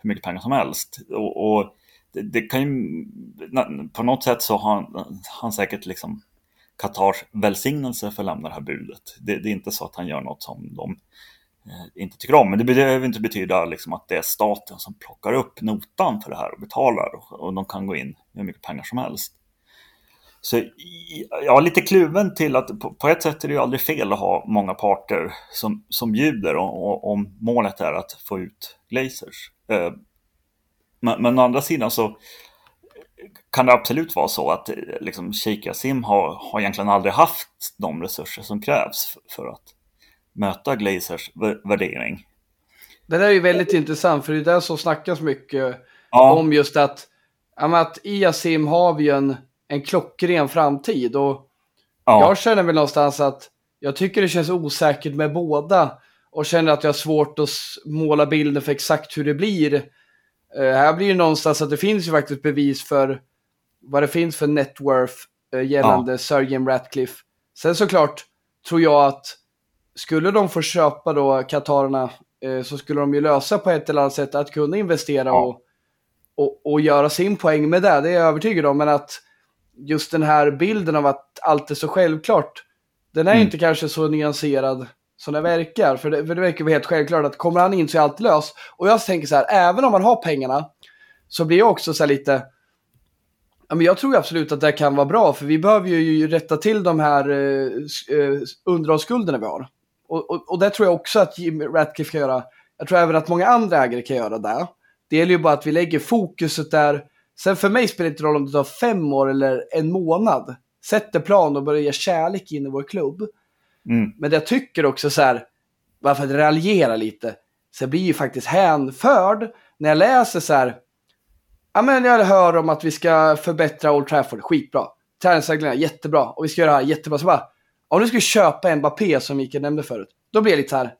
hur mycket pengar som helst. Och, och det, det, kan ju, på något sätt så har han, han säkert liksom Qatars välsignelse för att lämna det här budet. Det, det, är inte så att han gör något som de Eh, inte tycker om. Men det behöver inte betyda liksom att det är staten som plockar upp notan för det här och betalar och, och de kan gå in med hur mycket pengar som helst. Så jag är lite kluven till att på, på ett sätt är det ju aldrig fel att ha många parter som, som bjuder om målet är att få ut Glazers. Eh, men, men å andra sidan så kan det absolut vara så att eh, liksom, Kika Sim har, har egentligen aldrig haft de resurser som krävs för att möta Glazers värdering. Det där är ju väldigt intressant, för det är det som snackas mycket ja. om just att, att i Yasim har vi en, en klockren framtid. Och ja. jag känner väl någonstans att jag tycker det känns osäkert med båda. Och känner att jag har svårt att måla bilden för exakt hur det blir Uh, här blir det någonstans att det finns ju faktiskt bevis för vad det finns för networth uh, gällande ja. Sir Jim Ratcliffe. Sen såklart tror jag att skulle de få köpa då Katarerna uh, så skulle de ju lösa på ett eller annat sätt att kunna investera ja. och, och, och göra sin poäng med det. Det är jag övertygad om. Men att just den här bilden av att allt är så självklart, den är mm. inte kanske så nyanserad som det verkar. För det, för det verkar vara helt självklart att kommer han in så är allt löst. Och jag tänker så här, även om man har pengarna så blir jag också så här lite... Ja, men jag tror absolut att det kan vara bra, för vi behöver ju rätta till de här eh, eh, underhållsskulderna vi har. Och, och, och det tror jag också att Jim Ratcliffe kan göra. Jag tror även att många andra ägare kan göra det. Det gäller ju bara att vi lägger fokuset där. Sen för mig spelar det inte roll om det tar fem år eller en månad. Sätter plan och börjar ge kärlek in i vår klubb. Mm. Men jag tycker också så här, bara för att raljera lite, så jag blir ju faktiskt hänförd när jag läser så här, ja men jag hör om att vi ska förbättra Old Trafford, skitbra. Träningsreglerna, jättebra. Och vi ska göra det här, jättebra. Så bara, om du skulle köpa Mbappé som Mikael nämnde förut, då blir jag lite så här,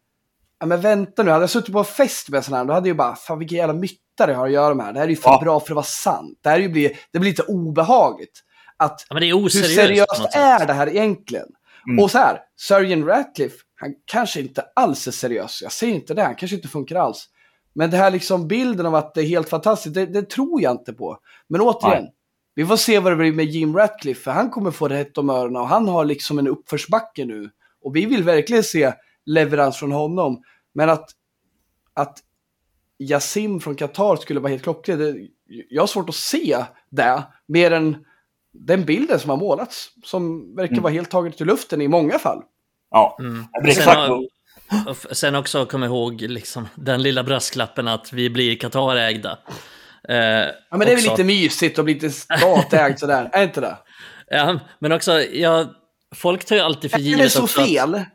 ja men vänta nu, hade jag suttit på en fest med sådana här, då hade jag ju bara, fan vilken jävla mytta det har att göra med det här. Det här är ju för ja. bra för att vara sant. Det här är ju blir, det blir lite obehagligt. Att, ja, men det är oseriöst, hur seriöst är det här egentligen? Mm. Och så här, Sir Ratcliffe, han kanske inte alls är seriös. Jag säger inte det, han kanske inte funkar alls. Men det här liksom bilden av att det är helt fantastiskt, det, det tror jag inte på. Men återigen, Nej. Vi får se vad det blir med Jim Ratcliffe, för han kommer få rätt om öronen och han har liksom en uppförsbacke nu. Och vi vill verkligen se leverans från honom. Men att, att Yasim från Qatar skulle vara helt klockren, det, jag har svårt att se det. Mer än den bilden som har målats. Som verkar mm. vara helt taget i luften i många fall. Ja, mm. Sen, sen också kom ihåg liksom, den lilla brasklappen att vi blir Qatar-ägda. Eh, ja, men det är väl lite mysigt att bli lite statägd sådär, är inte det? Ja, men också, ja, folk tar ju alltid för givet också... Är det så fel? Att,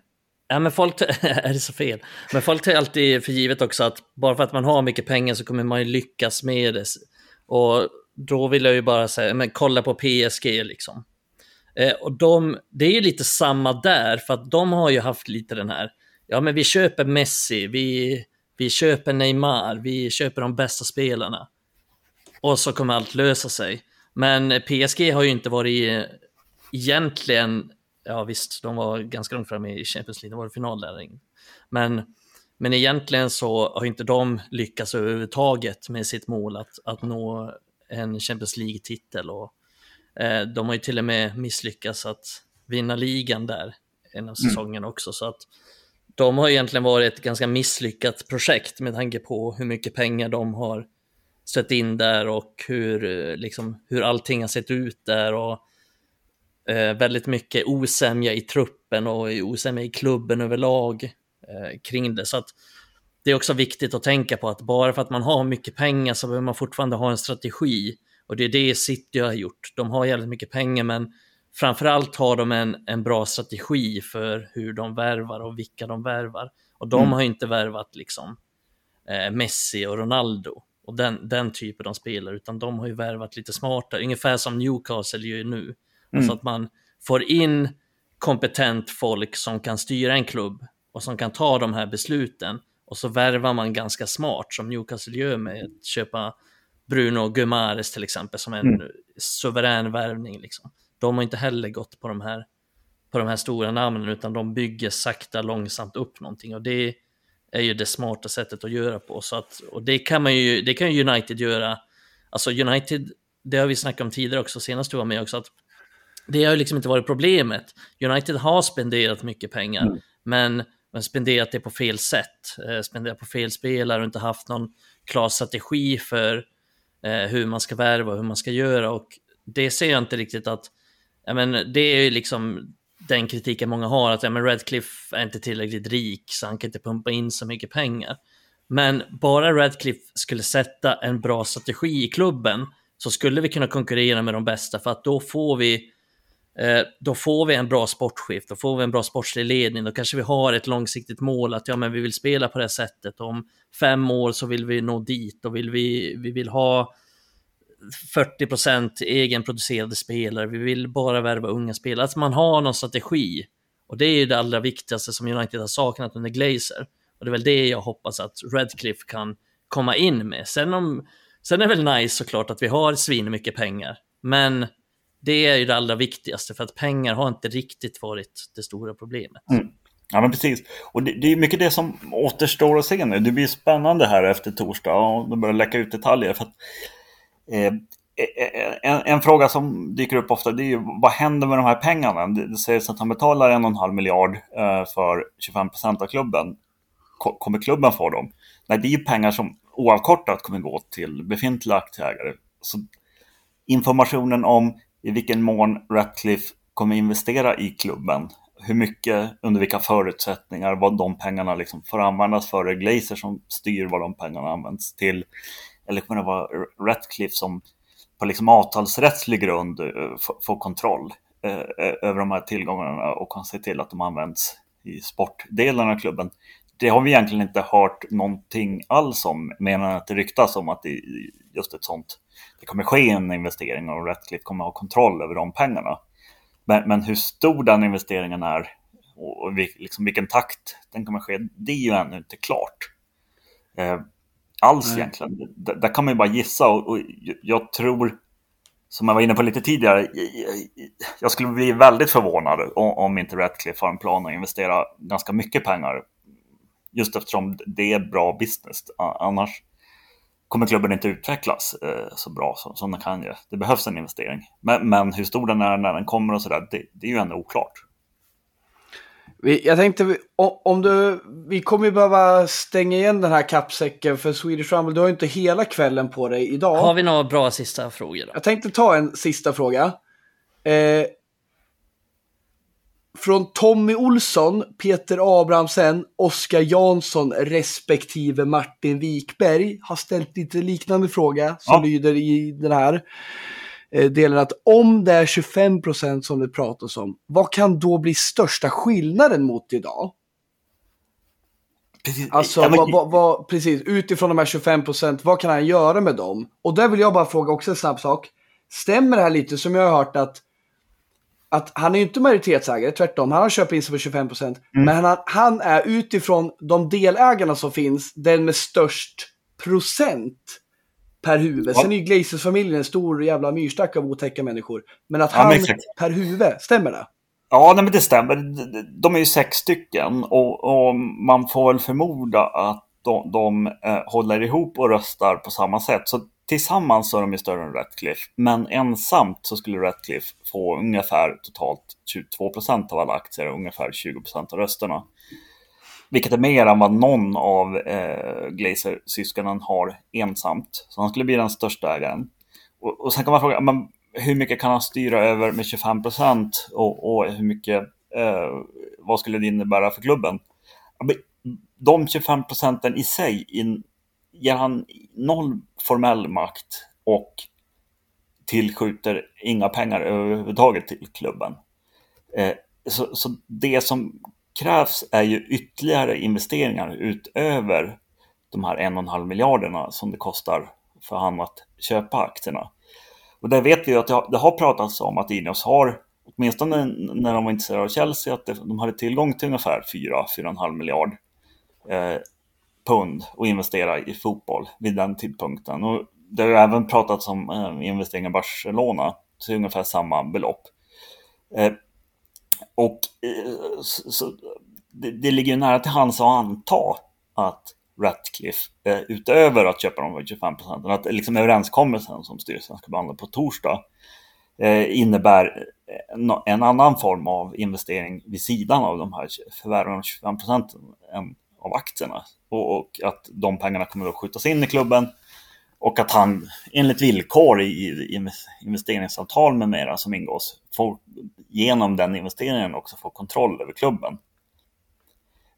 ja, men folk, är det så fel? Men folk tar ju alltid för givet också att bara för att man har mycket pengar så kommer man ju lyckas med det. Och då vill jag ju bara säga, men kolla på PSG liksom. Eh, och de, det är ju lite samma där, för att de har ju haft lite den här, ja men vi köper Messi, vi, vi köper Neymar, vi köper de bästa spelarna. Och så kommer allt lösa sig. Men PSG har ju inte varit egentligen, ja visst, de var ganska långt fram i Champions League, de var i final där. Men, men egentligen så har inte de lyckats överhuvudtaget med sitt mål att, att nå en Champions League-titel. Och, eh, de har ju till och med misslyckats att vinna ligan där en av mm. säsongerna mm. också. Så att de har egentligen varit ett ganska misslyckat projekt med tanke på hur mycket pengar de har stött in där och hur, eh, liksom, hur allting har sett ut där. Och, eh, väldigt mycket osämja i truppen och osämja i klubben överlag eh, kring det. Så att det är också viktigt att tänka på att bara för att man har mycket pengar så behöver man fortfarande ha en strategi. Och det är det City har gjort. De har jävligt mycket pengar men framförallt har de en, en bra strategi för hur de värvar och vilka de värvar. Och de mm. har inte värvat liksom eh, Messi och Ronaldo och den, den typen av spelare, utan de har ju värvat lite smartare, ungefär som Newcastle gör nu. Mm. Alltså att man får in kompetent folk som kan styra en klubb och som kan ta de här besluten och så värvar man ganska smart som Newcastle gör med att köpa Bruno Gumares till exempel som en mm. suverän värvning. Liksom. De har inte heller gått på de här på de här stora namnen utan de bygger sakta långsamt upp någonting och det är ju det smarta sättet att göra på. Så att, och det kan man ju, det kan United göra. Alltså United, det har vi snackat om tidigare också, senast du var med också, att det har ju liksom inte varit problemet. United har spenderat mycket pengar, mm. men men spenderat det på fel sätt, eh, spenderat på fel spelare och inte haft någon klar strategi för eh, hur man ska värva och hur man ska göra. Och det ser jag inte riktigt att, ja men det är ju liksom den kritiken många har, att ja, men Redcliffe är inte tillräckligt rik så han kan inte pumpa in så mycket pengar. Men bara Redcliffe skulle sätta en bra strategi i klubben så skulle vi kunna konkurrera med de bästa för att då får vi eh, då får vi en bra sportskift, då får vi en bra sportslig ledning, då kanske vi har ett långsiktigt mål att ja, men vi vill spela på det sättet. Om fem år så vill vi nå dit och vill vi, vi vill ha 40% egenproducerade spelare, vi vill bara värva unga spelare. Att man har någon strategi. Och det är ju det allra viktigaste som United har saknat under Glazer. Och det är väl det jag hoppas att Redcliffe kan komma in med. Sen, om, sen är det väl nice såklart att vi har svin mycket pengar, men det är ju det allra viktigaste för att pengar har inte riktigt varit det stora problemet. Mm. Ja, men precis. Och det, det, är mycket det som återstår att se nu. Det blir spännande här efter torsdag och det börjar läcka ut detaljer. För att, Eh, eh, eh, en, en, fråga som dyker upp ofta det är ju vad händer med de här pengarna? Det, det sägs att han betalar en och en halv miljard eh, för 25 procent av klubben. Kommer klubben få dem? Nej, det är ju pengar som oavkortat kommer gå till befintliga aktieägare. Så informationen om i vilken mån Ratcliffe kommer investera i klubben. Hur mycket, under vilka förutsättningar, vad de pengarna liksom får användas för. Det Glazer som styr vad de pengarna används till. Eller kommer det vara Ratcliffe som på liksom avtalsrättslig grund eh, får kontroll eh, eh, över de här tillgångarna och kan se till att de används i sportdelen av klubben. Det har vi egentligen inte hört någonting alls om, mer än att det ryktas om att det är just ett sånt det kommer ske en investering och Ratcliffe kommer ha kontroll över de pengarna. Men, men hur stor den investeringen är och liksom vilken takt den kommer ske, det är ju ännu inte klart. Eh, alls Nej. egentligen. D där kan man ju bara gissa och, och, jag tror, som jag var inne på lite tidigare, jag skulle bli väldigt förvånad om, om inte Ratcliffe har en plan att investera ganska mycket pengar. Just eftersom det är bra business. Annars kommer klubben inte utvecklas eh, så bra som, som den kan ju. Det behövs en investering. Men, men hur stor den är när den kommer och sådär, det, det är ju ändå oklart. Vi, jag tänkte, om du, vi kommer ju behöva stänga igen den här kappsäcken för Swedish Rumble. Du har ju inte hela kvällen på dig idag. Har vi några bra sista frågor då? Jag tänkte ta en sista fråga. Eh, från Tommy Olsson, Peter Abrahamsen, Oskar Jansson respektive Martin Wikberg har ställt lite liknande fråga som ja. lyder i den här eh, delen att om det är 25 procent som det pratas om, vad kan då bli största skillnaden mot idag? Precis. Alltså, ja, men... vad, vad, vad, precis, utifrån de här 25 procent, vad kan han göra med dem? Och där vill jag bara fråga också en snabb sak. Stämmer det här lite som jag har hört att att han är ju inte majoritetsägare, tvärtom. Han har köpt in sig på 25 procent. Mm. Men han, han, är utifrån de delägarna som finns den med störst procent per huvud. Ja. Sen är ju Glazers-familjen en stor jävla myrstack av otäcka människor. Men att ja, han men per huvud, stämmer det? Ja, nej, men det stämmer. De är ju sex stycken och, och man får väl förmoda att de, de eh, håller ihop och röstar på samma sätt. Så tillsammans så är de ju större än Ratcliffe, men ensamt så skulle Ratcliffe få ungefär totalt 22 procent av alla aktier och ungefär 20 procent av rösterna. Vilket är mer än vad någon av eh, Glazer-syskonen har ensamt. Så han skulle bli den största ägaren. Och, och sen kan man fråga, men hur mycket kan han styra över med 25 procent och, och, hur mycket, eh, vad skulle det innebära för klubben? De 25 procenten i sig in, ger han noll formell makt och tillskjuter inga pengar överhuvudtaget till klubben. Eh, så, så, det som krävs är ju ytterligare investeringar utöver de här en och en halv miljarderna som det kostar för han att köpa aktierna. Och där vet vi ju att det har, pratats om att Ineos har, åtminstone när de var intresserade av Chelsea, att de hade tillgång till ungefär 4-4,5 miljard eh, pund och investera i fotboll vid den tidpunkten. Och det har även pratats om eh, investeringar i Barcelona till ungefär samma belopp. Eh, och eh, så, det, det, ligger ju nära till hands att anta att Ratcliffe, eh, utöver att köpa de 25 procenten, att liksom överenskommelsen som styrelsen ska behandla på torsdag eh, innebär en, annan form av investering vid sidan av de här förvärven av 25 procenten av aktierna. Och, att de pengarna kommer att skjutas in i klubben och att han enligt villkor i, investeringsavtal med mera som ingås får genom den investeringen också få kontroll över klubben.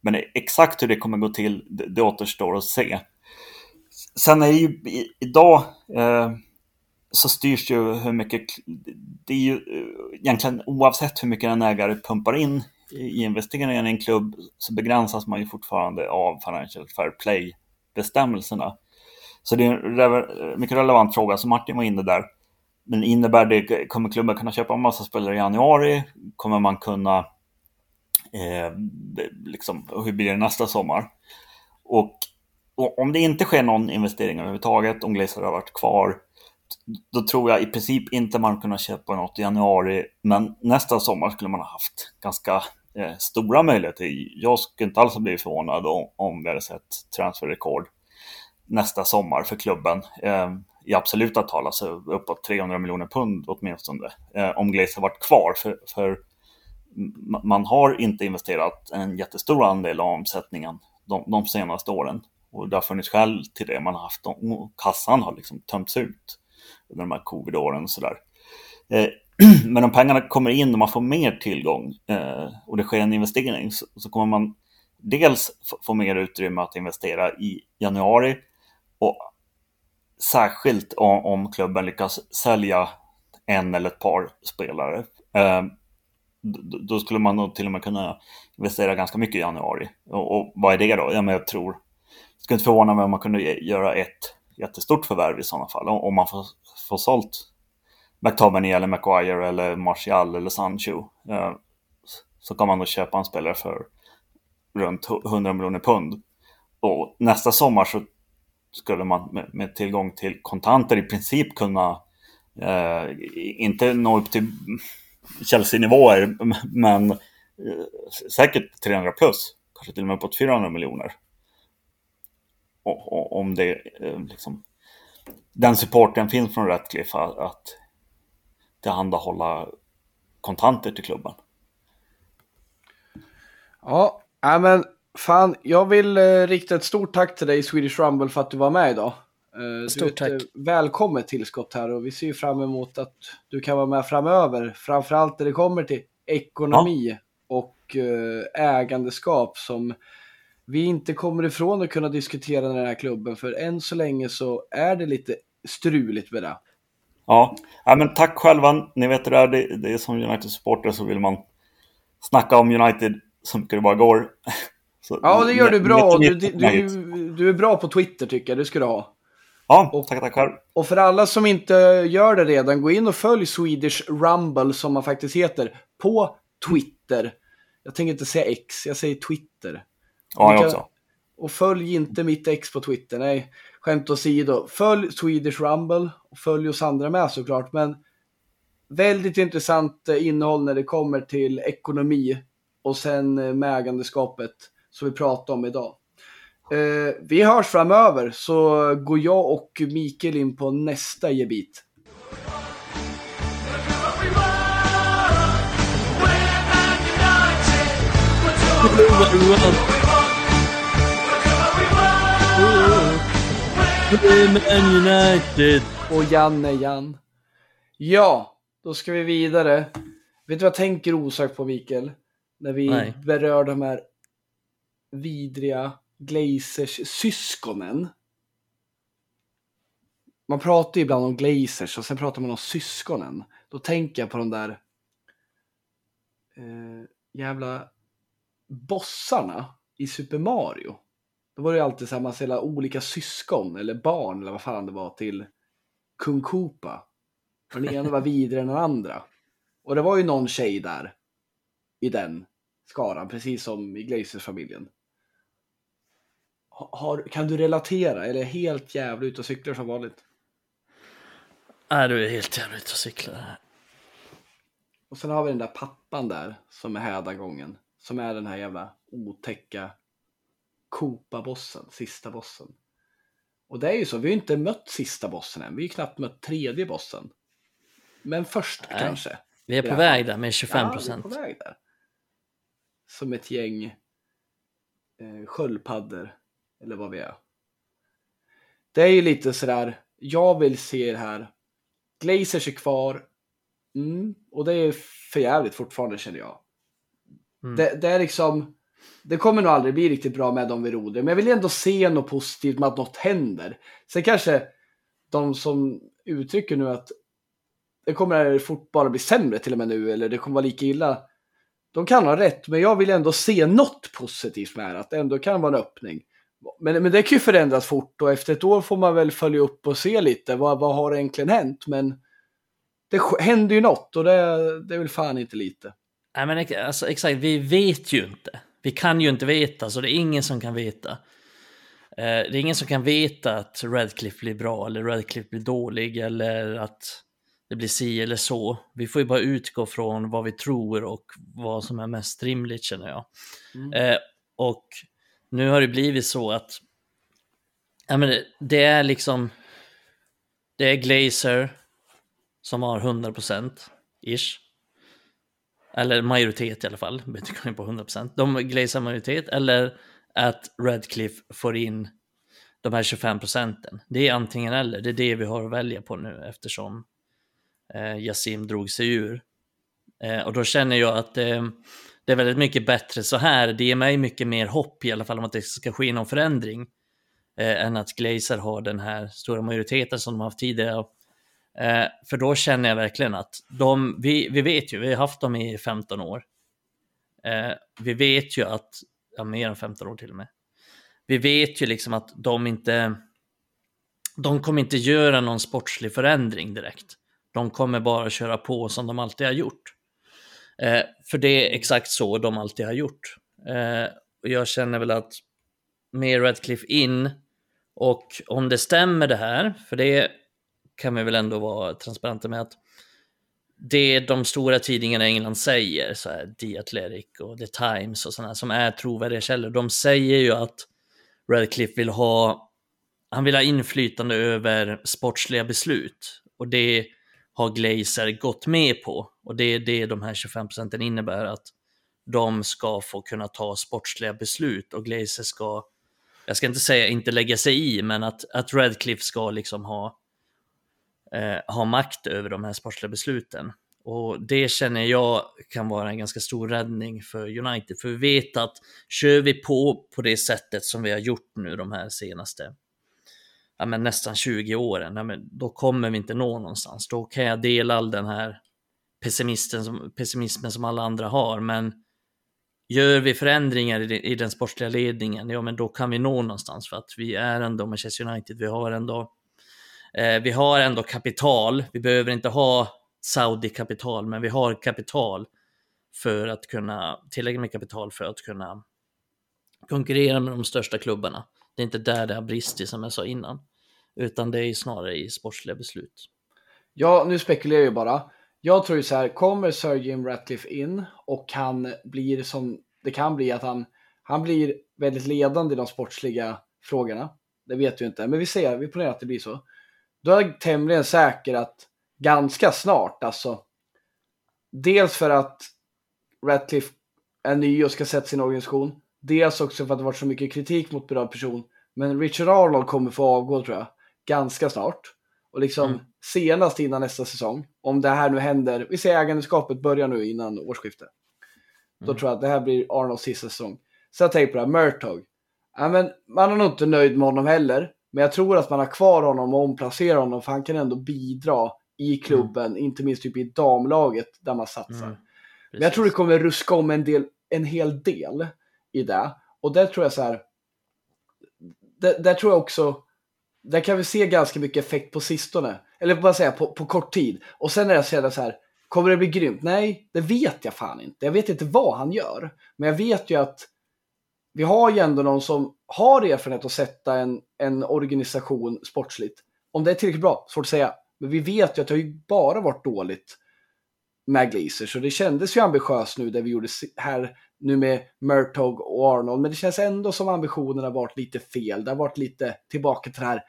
Men exakt hur det kommer gå till, det, det återstår att se. Sen är det ju idag eh, så styrs ju hur mycket, det är ju eh, egentligen oavsett hur mycket en ägare pumpar in i investeringen i en klubb så begränsas man ju fortfarande av Financial Fair Play-bestämmelserna. Så det är en mycket relevant fråga som Martin var inne där. Men innebär det, kommer klubben kunna köpa en massa spelare i januari? Kommer man kunna, eh, liksom, hur blir det nästa sommar? Och, och, om det inte sker någon investering överhuvudtaget, om Glazer har varit kvar, då tror jag i princip inte man kunna köpa något i januari, men nästa sommar skulle man ha haft ganska eh, stora möjligheter. Jag skulle inte alls ha blivit förvånad om, om vi hade sett transferrekord nästa sommar för klubben. Eh, I absoluta tal, alltså uppåt 300 miljoner pund åtminstone. Eh, om Glaze har varit kvar. För, för man har inte investerat en jättestor andel av omsättningen de, de senaste åren. Och det har funnits skäl till det. Man har haft, kassan har liksom tömts ut under de här covid-åren och sådär. Eh, men om pengarna kommer in och man får mer tillgång eh, och det sker en investering så, så kommer man dels få mer utrymme att investera i januari och särskilt om, om klubben lyckas sälja en eller ett par spelare. Eh, då skulle man nog till och med kunna investera ganska mycket i januari. Och, och vad är det då? Ja, men jag tror, jag skulle inte förvåna mig om man kunde göra ett jättestort förvärv i sådana fall. Om man får, får sålt McTominay eller Maguire eller Martial eller Sancho eh, så kan man då köpa en spelare för runt 100 miljoner pund. Och nästa sommar så skulle man med, med tillgång till kontanter i princip kunna eh, inte nå upp till Chelsea-nivåer men eh, säkert 300 plus, kanske till och med på 400 miljoner. Och, och, om det eh, liksom den supporten finns från Ratcliffe att tillhandahålla kontanter till klubben. Ja men fan, jag vill eh, rikta ett stort tack till dig Swedish Rumble för att du var med idag. Eh, Stort du är ett, tack. eh, Välkommet tillskott här och vi ser ju fram emot att du kan vara med framöver. Framförallt när det kommer till ekonomi och eh, ägandeskap som vi inte kommer ifrån att kunna diskutera den här klubben. För än så länge så är det lite struligt med det. Ja, ja men tack själva. Ni vet hur det är. Det, det är som United-supporter så vill man snacka om United så mycket det bara går. Så, Ja, det gör du bra. Du, du, du, är bra på Twitter tycker jag, det ska du ha. Ja, tack, tack själv. Och för alla som inte gör det redan, gå in och följ Swedish Rumble som man faktiskt heter på Twitter. Jag tänker inte säga X, jag säger Twitter. Ja, jag också. Och följ inte mitt ex på Twitter, nej. Skämt åsido. Följ Swedish Rumble och följ oss andra med såklart. Men väldigt intressant eh, innehåll när det kommer till ekonomi och sen eh, med ägandeskapet som vi pratar om idag. Eh, vi hörs framöver så går jag och Mikael in på nästa gebit. Och Janne Jan. Ja, då ska vi vidare. Vet du vad jag tänker osökt på Mikael? När vi Nej. berör de här vidriga Glazers syskonen. Man pratar ju ibland om Glazers och sen pratar man om syskonen. Då tänker jag på de där eh, jävla bossarna i Super Mario. Då var det ju alltid så här massa olika syskon eller barn eller vad fan det var till Kung Koopa. Den ena var vidare än den andra. Och det var ju någon tjej där i den skaran, precis som i Glazers-familjen. Ha- Har, kan du relatera eller är helt jävla ute och cyklar som vanligt? Nej, du är helt jävla ute och cyklar. Och sen har vi den där pappan där som är hädagången. Som är den här jävla otäcka Koopa-bossen, sista bossen. Och det är ju så, vi har ju inte mött sista bossen än. Vi har ju knappt mött tredje bossen. Men först Nej. kanske. Vi är på väg där med 25 Ja, vi är procent. på väg där. Som ett gäng eh, sköldpaddor. Eller vad vi är. Det är ju lite sådär, jag vill se det här. Glazers är kvar. Mm, och det är för jävligt fortfarande känner jag. Mm. Det, det är liksom, det kommer nog aldrig bli riktigt bra med dem vid rodret. Men jag vill ändå se något positivt med att något händer. Sen kanske de som uttrycker nu att det kommer fort bara bli sämre till och med nu, eller det kommer vara lika illa. De kan ha rätt, men jag vill ändå se något positivt med det, att det ändå kan vara en öppning. Men, men det kan ju förändras fort och efter ett år får man väl följa upp och se lite, vad, vad har egentligen hänt? Men det händer ju något och det, det är väl fan inte lite. Nej, men alltså, exakt, vi vet ju inte. Vi kan ju inte veta, så det är ingen som kan veta. Eh, det är ingen som kan veta att Redcliffe blir bra eller Redcliffe blir dålig eller att det blir si eller så. Vi får ju bara utgå från vad vi tror och vad som är mest rimligt känner jag. Eh, och nu har det blivit så att ja, men det, det är liksom det är Glazer som har 100% ish. Eller majoritet i alla fall, det kan ju på 100%. De Glazer majoritet eller att Redcliffe får in de här 25 procenten. Det är antingen eller, det är det vi har att välja på nu eftersom eh, Yasim drog sig ur. Eh, och då känner jag att eh, det är väldigt mycket bättre så här. Det ger mig mycket mer hopp i alla fall om att det ska ske någon förändring. Eh, än att Glazer har den här stora majoriteten som de har haft tidigare. Eh, för då känner jag verkligen att de, vi, vi vet ju, vi har haft dem i 15 år. Eh, vi vet ju att, ja mer än 15 år till och med. Vi vet ju liksom att de inte, de kommer inte göra någon sportslig förändring direkt. De kommer bara köra på som de alltid har gjort. Eh, för det är exakt så de alltid har gjort. Eh, och jag känner väl att med Redcliffe in och om det stämmer det här, för det kan vi väl ändå vara transparenta med att det de stora tidningarna i England säger, så här The Athletic och The Times och sådana som är trovärdiga källor, de säger ju att Redcliffe vill ha, han vill ha inflytande över sportsliga beslut och det har Glazer gått med på. Och det är det de här 25 procenten innebär att de ska få kunna ta sportsliga beslut. Och Glazer ska, jag ska inte säga inte lägga sig i, men att, att Redcliffe ska liksom ha, eh, ha makt över de här sportsliga besluten. Och det känner jag kan vara en ganska stor räddning för United, för vi vet att kör vi på på det sättet som vi har gjort nu de här senaste ja, men nästan 20 åren, ja, men då kommer vi inte nå någonstans. Då kan jag dela all den här pessimisten som, pessimismen som alla andra har, men gör vi förändringar i, i den sportsliga ledningen, ja men då kan vi nå någonstans för att vi är ändå Manchester United, vi har ändå eh, vi har ändå kapital, vi behöver inte ha Saudi-kapital, men vi har kapital för att kunna, tillräckligt med kapital för att kunna konkurrera med de största klubbarna. Det är inte där det har bristit som jag sa innan, utan det är snarare i sportsliga beslut. Ja, nu spekulerar jag bara. Jag tror ju så här, kommer Sir Jim Ratcliffe in och han blir som det kan bli att han, han blir väldigt ledande i de sportsliga frågorna. Det vet vi inte, men vi ser, vi ponerar att det blir så. Då är jag tämligen säker att ganska snart, alltså. Dels för att Ratcliffe är ny och ska sätta sin organisation. Dels också för att det varit så mycket kritik mot berörd person. Men Richard Arnold kommer få avgå tror jag, ganska snart. Och liksom mm. senast innan nästa säsong, om det här nu händer, vi säger ägandeskapet börjar nu innan årsskiftet. Då mm. tror jag att det här blir Arnolds sista säsong. Så jag tänker på det här, Murtog. Ja, men man är nog inte nöjd med honom heller. Men jag tror att man har kvar honom och omplacerar honom för han kan ändå bidra i klubben, mm. inte minst typ i damlaget där man satsar. Mm. Men jag tror det kommer ruska om en, del, en hel del i det. Och där tror jag så här, där, där tror jag också, där kan vi se ganska mycket effekt på sistone. Eller vad säga på, på kort tid. Och sen är jag så här, kommer det bli grymt? Nej, det vet jag fan inte. Jag vet inte vad han gör. Men jag vet ju att vi har ju ändå någon som har erfarenhet att sätta en, en organisation sportsligt. Om det är tillräckligt bra, svårt att säga. Men vi vet ju att det har ju bara varit dåligt med Glazer. Så det kändes ju ambitiöst nu det vi gjorde här nu med Murtog och Arnold. Men det känns ändå som ambitionerna varit lite fel. Det har varit lite tillbaka till det här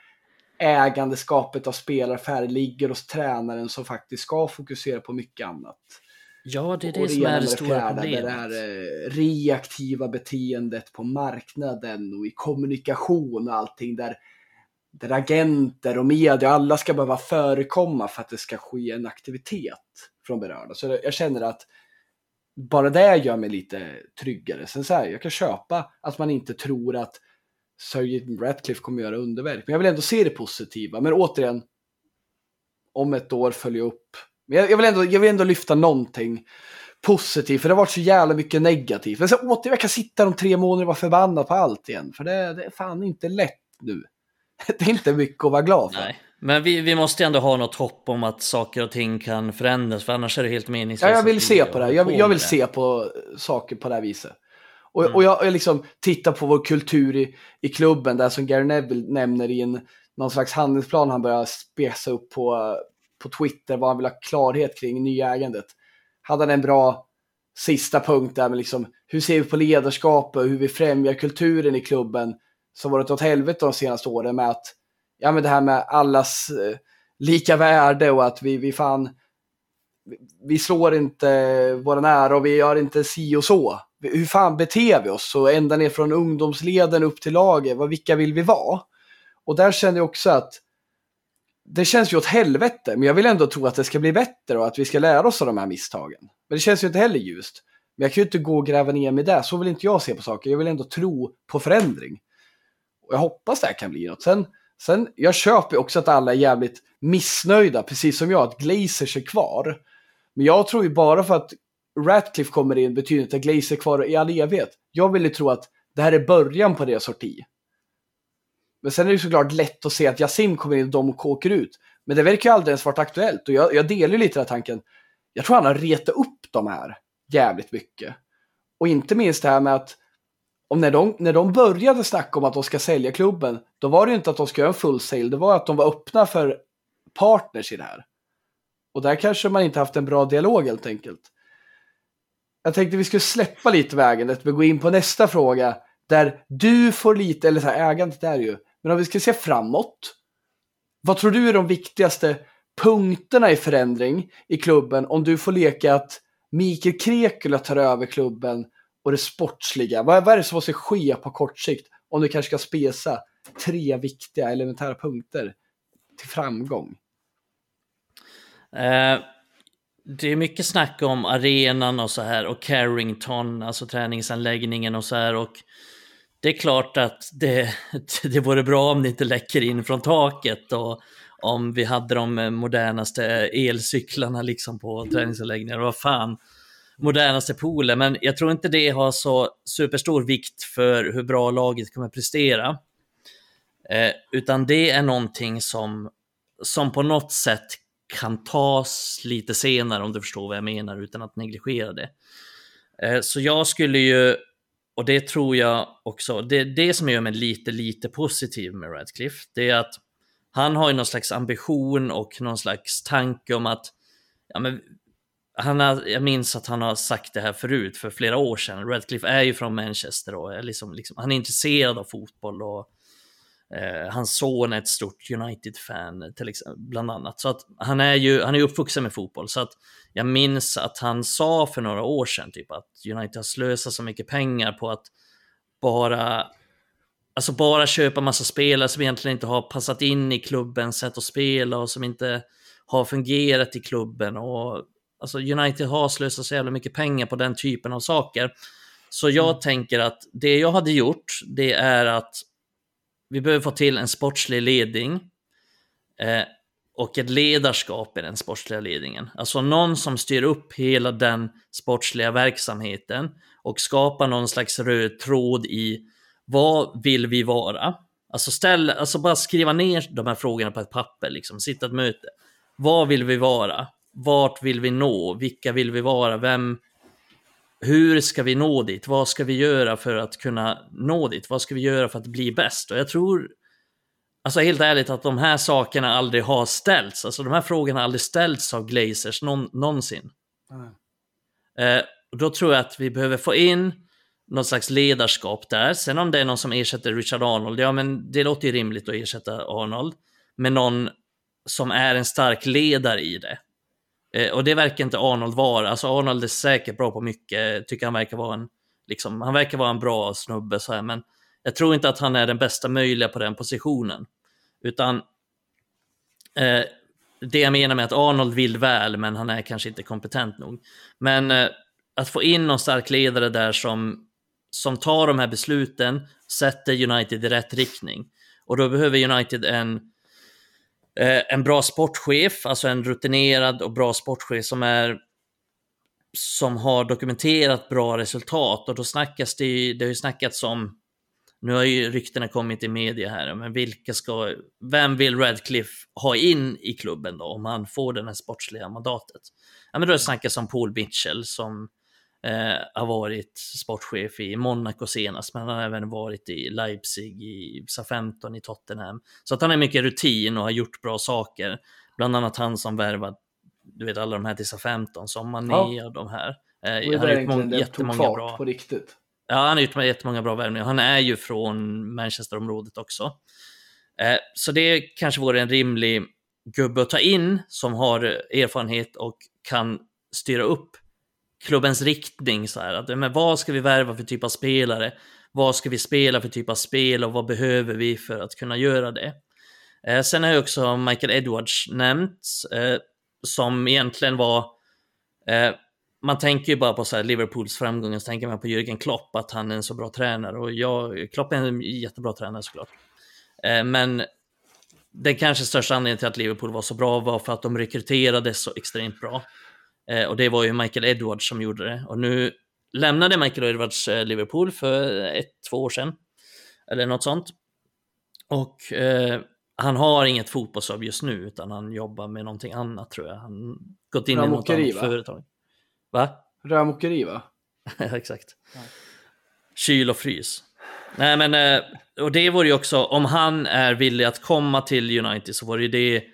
ägandeskapet av spelare ligger hos tränaren som faktiskt ska fokusera på mycket annat. Ja, det är det, det som är det stora fjärde, problemet. Det här eh, reaktiva beteendet på marknaden och i kommunikation och allting där, där agenter och media, alla ska behöva förekomma för att det ska ske en aktivitet från berörda. Så jag känner att bara det gör mig lite tryggare. Sen så här, jag kan köpa att man inte tror att Sir Jim Ratcliffe kommer göra underverk. Men jag vill ändå se det positiva. Men återigen, om ett år följa upp. Men jag, jag, vill ändå, jag vill ändå lyfta någonting positivt, för det har varit så jävla mycket negativt. Men så återigen, jag kan sitta om tre månader och vara förbannad på allt igen, för det, det är fan inte lätt nu. Det är inte mycket att vara glad för. Nej. Men vi, vi måste ändå ha något hopp om att saker och ting kan förändras, för annars är det helt meningslöst. Ja, jag vill se på det. Jag, jag vill se på saker på det här viset. Och, mm. och jag, jag liksom tittar på vår kultur i, i klubben, där som Gary Neville nämner i en, någon slags handlingsplan han börjar spesa upp på, på Twitter, vad han vill ha klarhet kring nya ägandet. Hade han en bra sista punkt där med liksom, hur ser vi på ledarskapet och hur vi främjar kulturen i klubben som varit åt helvete de senaste åren med att, ja men det här med allas eh, lika värde och att vi, vi fan, vi, slår inte våra nära och vi gör inte si och så hur fan beter vi oss? Så ända ner från ungdomsleden upp till laget, vad, vilka vill vi vara? Och där känner jag också att det känns ju åt helvete, men jag vill ändå tro att det ska bli bättre och att vi ska lära oss av de här misstagen. Men det känns ju inte heller ljust. Men jag kan ju inte gå och gräva ner mig där, så vill inte jag se på saker. Jag vill ändå tro på förändring. Och jag hoppas det här kan bli något. Sen, sen jag köper också att alla är jävligt missnöjda, precis som jag, att Glazers är kvar. Men jag tror ju bara för att Ratcliffe kommer in betyder inte att Glazer är kvar i all evighet. Jag vill ju tro att det här är början på deras sorti. Men sen är det såklart lätt att se att Yasim kommer in och de åker ut. Men det verkar ju aldrig ens varit aktuellt och jag, jag delar ju lite den tanken. Jag tror han har retat upp de här jävligt mycket. Och inte minst det här med att och när, de, när de började snacka om att de ska sälja klubben, då var det ju inte att de ska göra en full sale, det var att de var öppna för partners i det här. Och där kanske man inte haft en bra dialog helt enkelt jag tänkte vi skulle släppa lite vägandet och gå in på nästa fråga. Där du får lite, eller så här, ägandet är ju, men om vi ska se framåt. Vad tror du är de viktigaste punkterna i förändring i klubben om du får leka att Mikael Krekula tar över klubben och det sportsliga. Vad, vad är det som måste ske på kort sikt om du kanske ska spesa tre viktiga elementära punkter till framgång? Eh, det är mycket snack om arenan och så här och Carrington, alltså träningsanläggningen och så här och det är klart att det, det vore bra om det inte läcker in från taket och om vi hade de modernaste elcyklarna liksom på träningsanläggningar. Vad fan, modernaste poolen. Men jag tror inte det har så superstor vikt för hur bra laget kommer prestera. Eh, utan det är någonting som, som på något sätt kan tas lite senare om du förstår vad jag menar utan att negligera det. Eh, så jag skulle ju, och det tror jag också, det det som gör mig lite, lite positiv med Radcliffe, det är att han har ju någon slags ambition och någon slags tanke om att ja, men han har, jag minns att han har sagt det här förut, för flera år sedan. Radcliffe är ju från Manchester och är liksom, liksom, han är intresserad av fotboll och eh, hans son är ett stort United-fan, till exempel, bland annat. Så att han är ju han är uppvuxen med fotboll. Så att jag minns att han sa för några år sedan typ att United har slösat så mycket pengar på att bara Alltså bara köpa massa spelare som egentligen inte har passat in i klubbens sätt att spela och som inte har fungerat i klubben. Och, alltså United har slösat så jävla mycket pengar på den typen av saker. Så jag mm. tänker att det jag hade gjort, det är att vi behöver få till en sportslig ledning eh, och ett ledarskap i den sportsliga ledningen. Alltså någon som styr upp hela den sportsliga verksamheten och skapar någon slags röd tråd i vad vill vi vara? Alltså, ställ, alltså bara skriva ner de här frågorna på ett papper, liksom. sitta ett möte. Vad vill vi vara? Vart vill vi nå? Vilka vill vi vara? Vem? Hur ska vi nå dit? Vad ska vi göra för att kunna nå dit? Vad ska vi göra för att bli bäst? Och jag tror, alltså helt ärligt, att de här sakerna aldrig har ställts. Alltså de här frågorna har aldrig ställts av Glazers någon, någonsin. Mm. Eh, då tror jag att vi behöver få in något slags ledarskap där. Sen om det är någon som ersätter Richard Arnold, ja men det låter ju rimligt att ersätta Arnold. med någon som är en stark ledare i det. Eh, och det verkar inte Arnold vara. Alltså Arnold är säkert bra på mycket, tycker han verkar vara en, liksom, han verkar vara en bra snubbe så här, men jag tror inte att han är den bästa möjliga på den positionen. Utan eh, det jag menar med att Arnold vill väl, men han är kanske inte kompetent nog. Men eh, att få in någon stark ledare där som som tar de här besluten, sätter United i rätt riktning. Och då behöver United en, eh, Eh, en bra sportchef, alltså en rutinerad och bra sportchef som är som har dokumenterat bra resultat och då snackas det, det har ju snackats om, nu har ju ryktena kommit i media här, men vilka ska, vem vill Radcliffe ha in i klubben då om han får det här sportsliga mandatet? Ja men då har det snackats om Paul Mitchell som Eh, har varit sportchef i Monaco senast, men han har även varit i Leipzig, i SA-15, i Tottenham. Så att han har mycket rutin och har gjort bra saker. Bland annat han som värvat, du vet alla de här till SA-15, som Mané ja. och de här. Eh, han har gjort många, jättemånga bra. på riktigt. Ja, han har gjort jättemånga bra värvningar. Han är ju från Manchesterområdet också. Eh, så det kanske vore en rimlig gubbe att ta in som har erfarenhet och kan styra upp klubbens riktning. Så här, att, men vad ska vi värva för typ av spelare? Vad ska vi spela för typ av spel och vad behöver vi för att kunna göra det? Eh, sen har jag också Michael Edwards nämnt, eh, som egentligen var... Eh, man tänker ju bara på så här Liverpools framgångar, så tänker man på Jürgen Klopp, att han är en så bra tränare. Och jag, Klopp är en jättebra tränare såklart. Eh, men den kanske största anledningen till att Liverpool var så bra var för att de rekryterade så extremt bra. Eh, och det var ju Michael Edwards som gjorde det. Och nu lämnade Michael Edwards eh, Liverpool för ett, två år sedan. Eller något sånt. Och eh, han har inget fotbollsjobb just nu, utan han jobbar med någonting annat tror jag. Han gått in Rörmokeri, i något annat va? företag. Va? Rörmokeri va? exakt. Ja. Kyl och frys. Nej men, eh, och det vore ju också, om han är villig att komma till United så vore ju det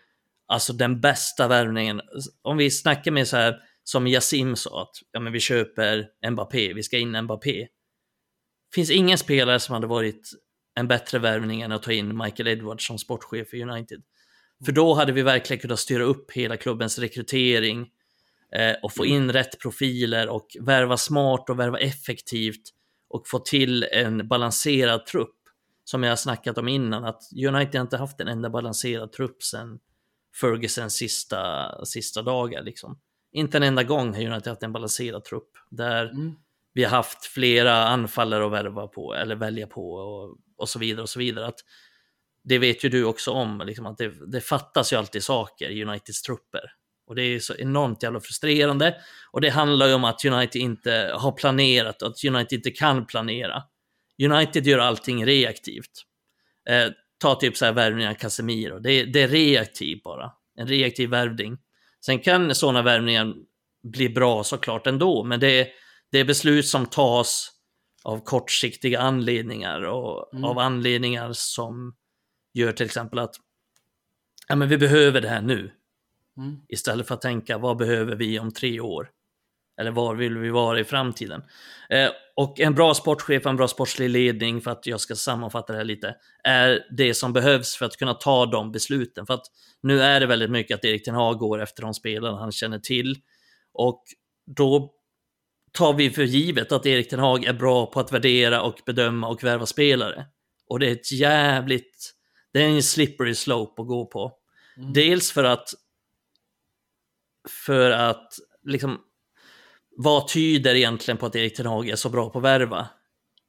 Alltså den bästa värvningen. Om vi snackar med så här som Yasim sa att ja, men vi köper Mbappé, vi ska in Mbappé. Finns ingen spelare som hade varit en bättre värvning än att ta in Michael Edwards som sportchef i United. För då hade vi verkligen kunnat styra upp hela klubbens rekrytering. eh, och få in rätt profiler och värva smart och värva effektivt och få till en balanserad trupp. Som jag har snackat om innan, att United inte haft en enda balanserad trupp sedan Fergusons sista, sista dagar. Liksom. Inte en enda gång har United haft en balanserad trupp där Mm. vi har haft flera anfallare att värva på eller välja på och, och så vidare och så vidare. Att det vet ju du också om, liksom, att det, det fattas ju alltid saker i Uniteds trupper. Och det är så enormt jävla frustrerande. Och det handlar ju om att United inte har planerat och att United inte kan planera. United gör allting reaktivt. Eh, ta typ så här värvningar Casemiro. Det, det är reaktivt bara. En reaktiv värvning. Sen kan sådana värvningar bli bra såklart ändå, men det är, det är beslut som tas av kortsiktiga anledningar och Mm. av anledningar som gör till exempel att ja, men vi behöver det här nu. Mm. Istället för att tänka vad behöver vi om tre år? Eller var vill vi vara i framtiden? Eh, och en bra sportchef en bra sportslig ledning, för att jag ska sammanfatta det här lite, är det som behövs för att kunna ta de besluten. För att nu är det väldigt mycket att Erik Ten Hag går efter de spelarna han känner till. Och då tar vi för givet att Erik Ten Hag är bra på att värdera och bedöma och värva spelare. Och det är ett jävligt... Det är en slippery slope att gå på. Mm. Dels för att... För att liksom... Vad tyder egentligen på att Erik Ten Hag är så bra på att värva?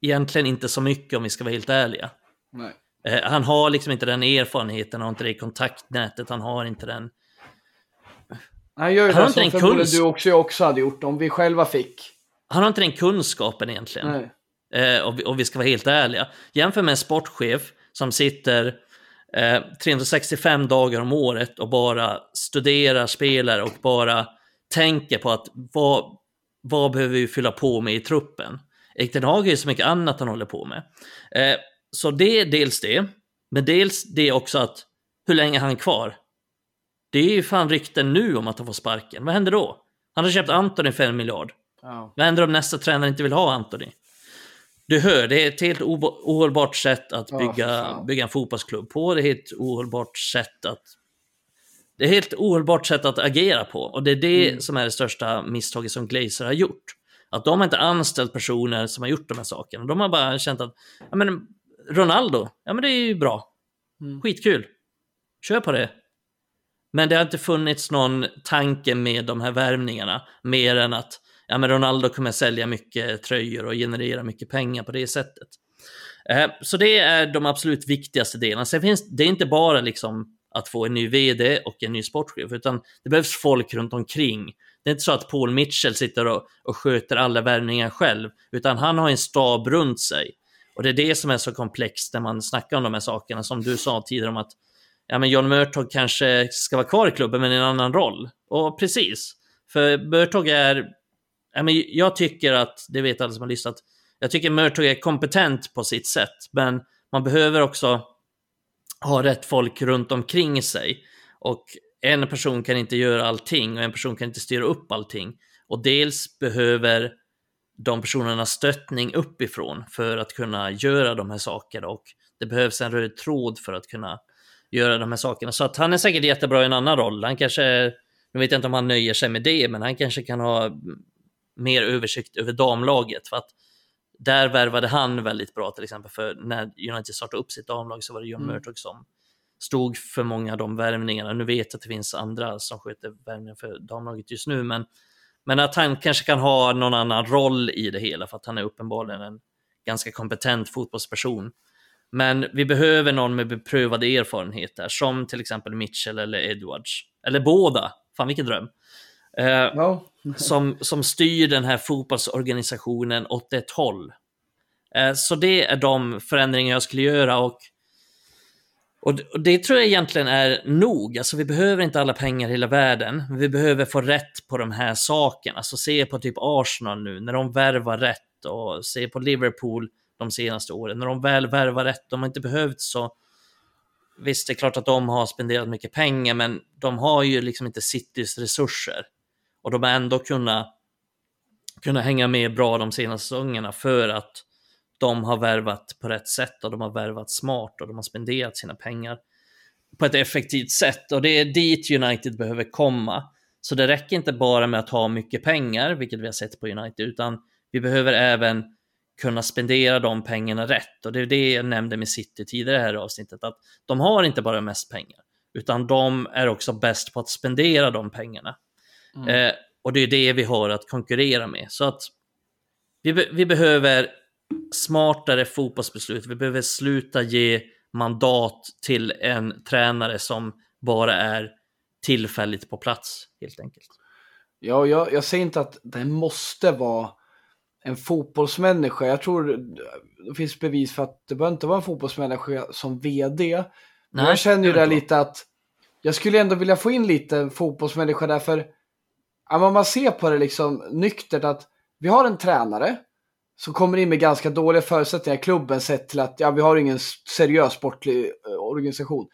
Egentligen inte så mycket om vi ska vara helt ärliga. Nej. Eh, han har liksom inte den erfarenheten, han har inte det kontaktnätet, han har inte den... Han gör ju Han det som en förmodligen du också, jag också hade gjort om vi själva fick. Han har inte den kunskapen egentligen. Eh, och, vi, och vi ska vara helt ärliga. Jämför med en sportchef som sitter eh, 365 dagar om året och bara studerar spelare och bara tänker på att vad, vad behöver vi fylla på med i truppen? Erik Ten Hag har ju så mycket annat han håller på med. Eh, så det är dels det, men dels det också att hur länge är han kvar? Det är ju fan rykten nu om att han får sparken. Vad händer då? Han har köpt Antoni för en miljard. Ja. Vad händer om nästa tränare inte vill ha Anthony? Du hör, det är ett helt ohållbart sätt att bygga, fan. bygga en fotbollsklubb på. Det är ett helt ohållbart sätt att... Det är ett helt ohållbart sätt att agera på. Och det är det Mm. som är det största misstaget som Glazer har gjort. Att de har inte anställt personer som har gjort de här sakerna. De har bara känt att, ja men Ronaldo, ja men det är ju bra. Mm. Skitkul. Kör på det. Men det har inte funnits någon tanke med de här värvningarna, mer än att ja, men Ronaldo kommer sälja mycket tröjor och generera mycket pengar på det sättet. Eh, Så det är de absolut viktigaste delarna. Sen finns det är inte bara liksom att få en ny vd och en ny sportchef, utan det behövs folk runt omkring. Det är inte så att Paul Mitchell sitter och, och sköter alla värvningar själv, utan han har en stab runt sig. Och det är det som är så komplext när man snackar om de här sakerna, som du sa tidigare om att ja, men John Murtog kanske ska vara kvar i klubben, men i en annan roll. Och precis, för Murtog är... Ja, men jag tycker att, det vet alla som har lyssnat, jag tycker Murtog är kompetent på sitt sätt, men man behöver också ha rätt folk runt omkring sig. Och en person kan inte göra allting och en person kan inte styra upp allting. Och dels behöver de personerna stöttning uppifrån för att kunna göra de här sakerna och det behövs en röd tråd för att kunna göra de här sakerna. Så att han är säkert jättebra i en annan roll. Han kanske, nu vet jag inte om han nöjer sig med det, men han kanske kan ha mer översikt över damlaget. För att där värvade han väldigt bra till exempel, för när United startade upp sitt damlag så var det John Mm. Murtog som stod för många av de värvningarna. Nu vet jag att det finns andra som sköter värvningar för damlaget just nu, men, men att han kanske kan ha någon annan roll i det hela, för att han är uppenbarligen en ganska kompetent fotbollsperson. Men vi behöver någon med beprövad erfarenhet där, som till exempel Mitchell eller Edwards. Eller båda. Fan vilken dröm. Eh, som, som styr den här fotbollsorganisationen åt ett håll. Eh, så det är de förändringar jag skulle göra och, och, och det tror jag egentligen är nog. Alltså vi behöver inte alla pengar i hela världen. Vi behöver få rätt på de här sakerna. Alltså se på typ Arsenal nu, när de värvar rätt och se på Liverpool de senaste åren. När de väl värvar rätt, de har inte behövt så Visst, det är klart att de har spenderat mycket pengar, men de har ju liksom inte Citys resurser. Och de har ändå kunnat, kunnat hänga med bra de senaste säsongerna för att de har värvat på rätt sätt och de har värvat smart och de har spenderat sina pengar på ett effektivt sätt. Och det är dit United behöver komma. Så det räcker inte bara med att ha mycket pengar, vilket vi har sett på United, utan vi behöver även kunna spendera de pengarna rätt. Och det är det jag nämnde med City tidigare här i avsnittet, att de har inte bara mest pengar, utan de är också bäst på att spendera de pengarna. Mm. Eh, och det är det vi har att konkurrera med. Så att vi, be vi behöver smartare fotbollsbeslut. Vi behöver sluta ge mandat till en tränare som bara är tillfälligt på plats, helt enkelt. Ja, jag, jag säger inte att det måste vara en fotbollsmänniska. Jag tror det finns bevis för att det behöver inte vara en fotbollsmänniska som vd. Men jag känner ju det lite att jag skulle ändå vilja få in lite fotbollsmänniska därför ja, man ser på det liksom nyktert att vi har en tränare som kommer in med ganska dåliga förutsättningar i klubben sett till att ja, vi har ingen seriös sportlig eh, organisation.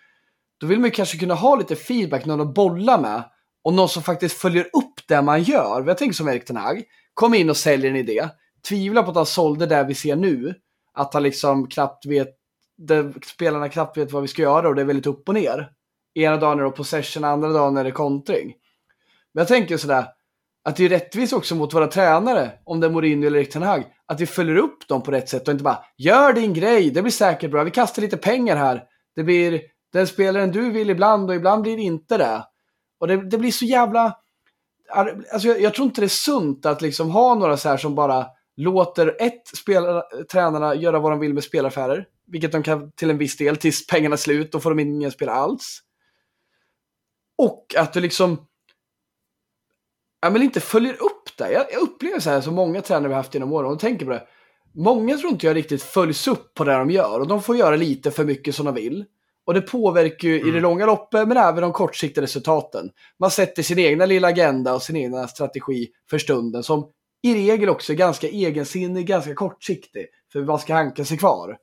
Då vill man ju kanske kunna ha lite feedback, någon att bolla med och någon som faktiskt följer upp det man gör. Jag tänker som Erik Ten Hag, kom in och säljer en idé. Tvivla på att han sålde det vi ser nu. Att han liksom knappt vet, det, spelarna knappt vet vad vi ska göra och det är väldigt upp och ner. Ena dagen är det possession, andra dagen är det kontring. Men jag tänker sådär, att det är rättvist också mot våra tränare, om det är Mourinho eller Erik Ten Hag, att vi följer upp dem på rätt sätt och inte bara gör din grej, det blir säkert bra, vi kastar lite pengar här, det blir den spelaren du vill ibland och ibland blir det inte det. Och det, det blir så jävla... Alltså jag, jag, tror inte det är sunt att liksom ha några så här som bara låter ett spelare, tränarna göra vad de vill med spelaffärer, vilket de kan till en viss del tills pengarna är slut, då får de ingen spel alls. Och att du liksom ja, men inte följer upp det. Jag, jag upplever så här så många tränare vi haft genom åren och tänker på det. Många tror inte jag riktigt följs upp på det de gör och de får göra lite för mycket som de vill. Och det påverkar ju mm. i det mm. långa loppet men även de kortsiktiga resultaten. Man sätter sin egna lilla agenda och sin egna strategi för stunden som i regel också är ganska egensinnig, ganska kortsiktig. För man ska hanka sig kvar.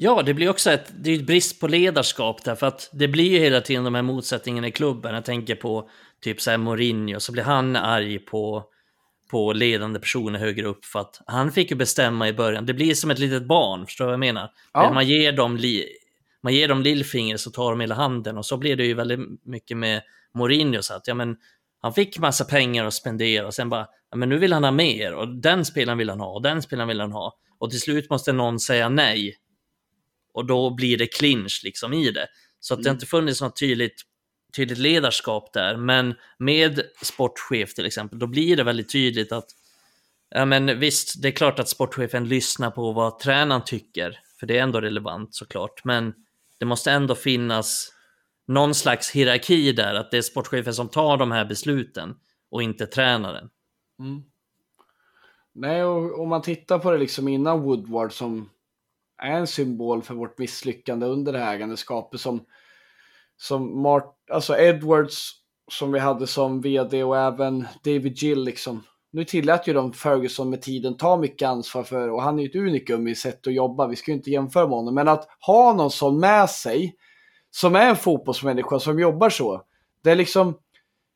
Ja, det blir också ett, det är ett brist på ledarskap därför att det blir ju hela tiden de här motsättningarna i klubben. Jag tänker på typ så här Mourinho, så blir han arg på, på ledande personer högre upp för att han fick ju bestämma i början. Det blir som ett litet barn, förstår du vad jag menar? Ja. Man ger dem li, man ger dem lillfinger så tar de hela handen och så blir det ju väldigt mycket med Mourinho så att ja men han fick massa pengar att spendera och sen bara ja, men nu vill han ha mer och den spelaren vill han ha och den spelaren vill han ha och till slut måste någon säga nej och då blir det clinch liksom i det. Så att det har inte funnits något tydligt, tydligt ledarskap där. Men med sportchef till exempel, då blir det väldigt tydligt att Ja men visst, det är klart att sportchefen lyssnar på vad tränaren tycker, för det är ändå relevant såklart. Men det måste ändå finnas någon slags hierarki där, att det är sportchefen som tar de här besluten och inte tränaren. Mm. Nej, och om man tittar på det liksom innan Woodward som är en symbol för vårt misslyckande under det här ägandeskapet som, som Mart, alltså Edwards som vi hade som vd och även David Gill liksom. Nu tillät ju de Ferguson med tiden ta mycket ansvar för och han är ju ett unikum i sätt att jobba. Vi ska ju inte jämföra med honom, men att ha någon sån med sig som är en fotbollsmänniska som jobbar så. Det är liksom,